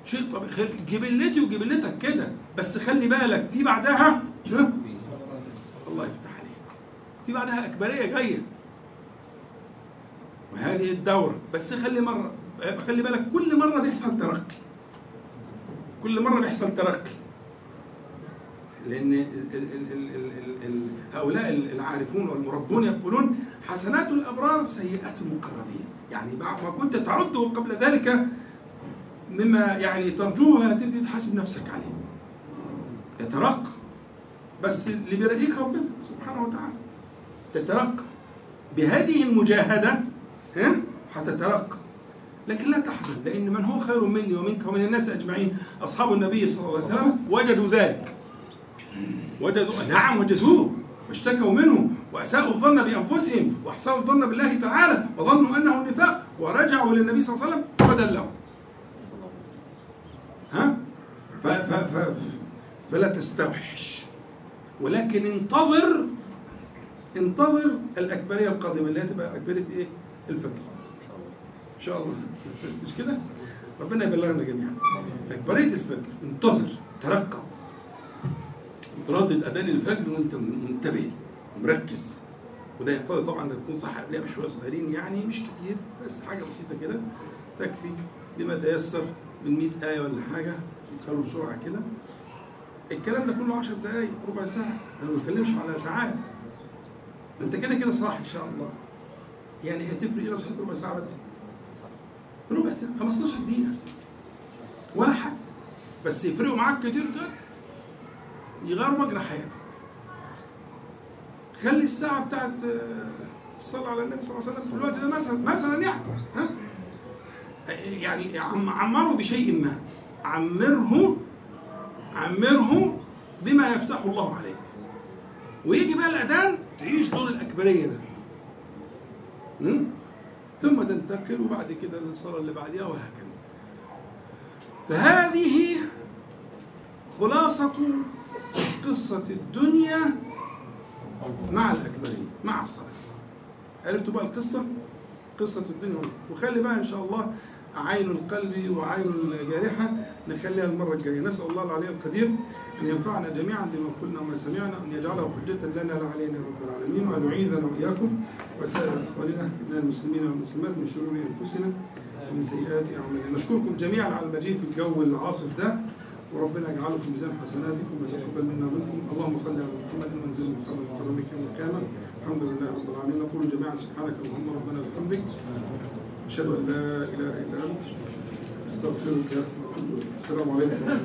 شيء طبيعي. جبلتي وجبلتك كده. بس خلي بالك في بعدها ها؟ الله يفتح عليك. في بعدها اكبريه جاية. وهذه الدورة. بس خلي مرة خلي بالك كل مرة بيحصل ترقي. كل مرة بيحصل ترقي. لأن ال ال ال هؤلاء العارفون والمربون يقولون حسنات الأبرار سيئات المقربين يعني ما كنت تعده قبل ذلك مما يعني ترجوه تبدي تحاسب نفسك عليه. يترقى بس اللي بيرقيك ربنا سبحانه وتعالى. تترقى بهذه المجاهدة ها؟ هتترقى لكن لا تحزن لأن من هو خير مني ومنك ومن الناس أجمعين؟ أصحاب النبي صلى الله عليه وسلم وجدوا ذلك. وجدوا نعم وجدوه. واشتكوا منه وأساءوا الظن بأنفسهم وأحسنوا الظن بالله تعالى وظنوا أنه النفاق ورجعوا للنبي صلى الله عليه وسلم فدلهم. ها؟ ف ف ف فلا تستوحش. ولكن انتظر انتظر الأكبرية القادمة اللي هتبقى أكبرية إيه؟ الفجر إن شاء الله مش كده؟ ربنا يبلغنا جميعا. أكبرية الفجر انتظر ترقب. تردد أذان الفجر وأنت منتبه ومركز وده يقتضي طبعا إنك تكون صح قبلها بشوية صغيرين يعني مش كتير بس حاجة بسيطة كده تكفي. لما تيسر من 100 آية ولا حاجة قالوا بسرعة كده. الكلام ده كله 10 دقائق ربع ساعة. أنا ما بتكلمش على ساعات. أنت كده كده صاحي إن شاء الله. يعني هتفرق إيه لو صحيت ربع ساعة بدري؟ ربع ساعة 15 دقيقة. ولا حاجة. بس يفرقوا معاك كتير جدا يغيروا مجرى حياتك. خلي الساعة بتاعت الصلاة على النبي صلى الله عليه وسلم في الوقت ده مثلا مثلا يعني. ها؟ يعني عم- عمره بشيء ما. عمره عمره بما يفتح الله عليك. ويجي بقى الأذان تعيش دور الأكبرية ده? ثم تنتقل وبعد كده للصلاة اللي بعدها وهكذا. فهذه خلاصة قصة الدنيا مع الأكبرية مع الصلاة. عرفتوا بقى القصة؟ قصة الدنيا. وخلي بقى إن شاء الله عين القلب وعين الجارحة نخليها المرة الجاية. نسأل الله العلي القدير أن ينفعنا جميعا بما قلنا وما سمعنا وأن يجعله حجة لنا لا علينا رب العالمين وأن يعيذنا وإياكم. وسائر إخواننا من المسلمين والمسلمات من شرور أنفسنا ومن سيئات أعمالنا. نشكركم جميعا على المجيء في الجو العاصف ده وربنا يجعله في ميزان حسناتكم ويتقبل منا ومنكم اللهم صل على محمد منزل محمد وكرمك يوم الحمد لله رب العالمين. نقول جميعا سبحانك اللهم ربنا وبحمدك. أشهد أن لا إله إلا أنت أستغفرك وأتوب إليك. السلام عليكم.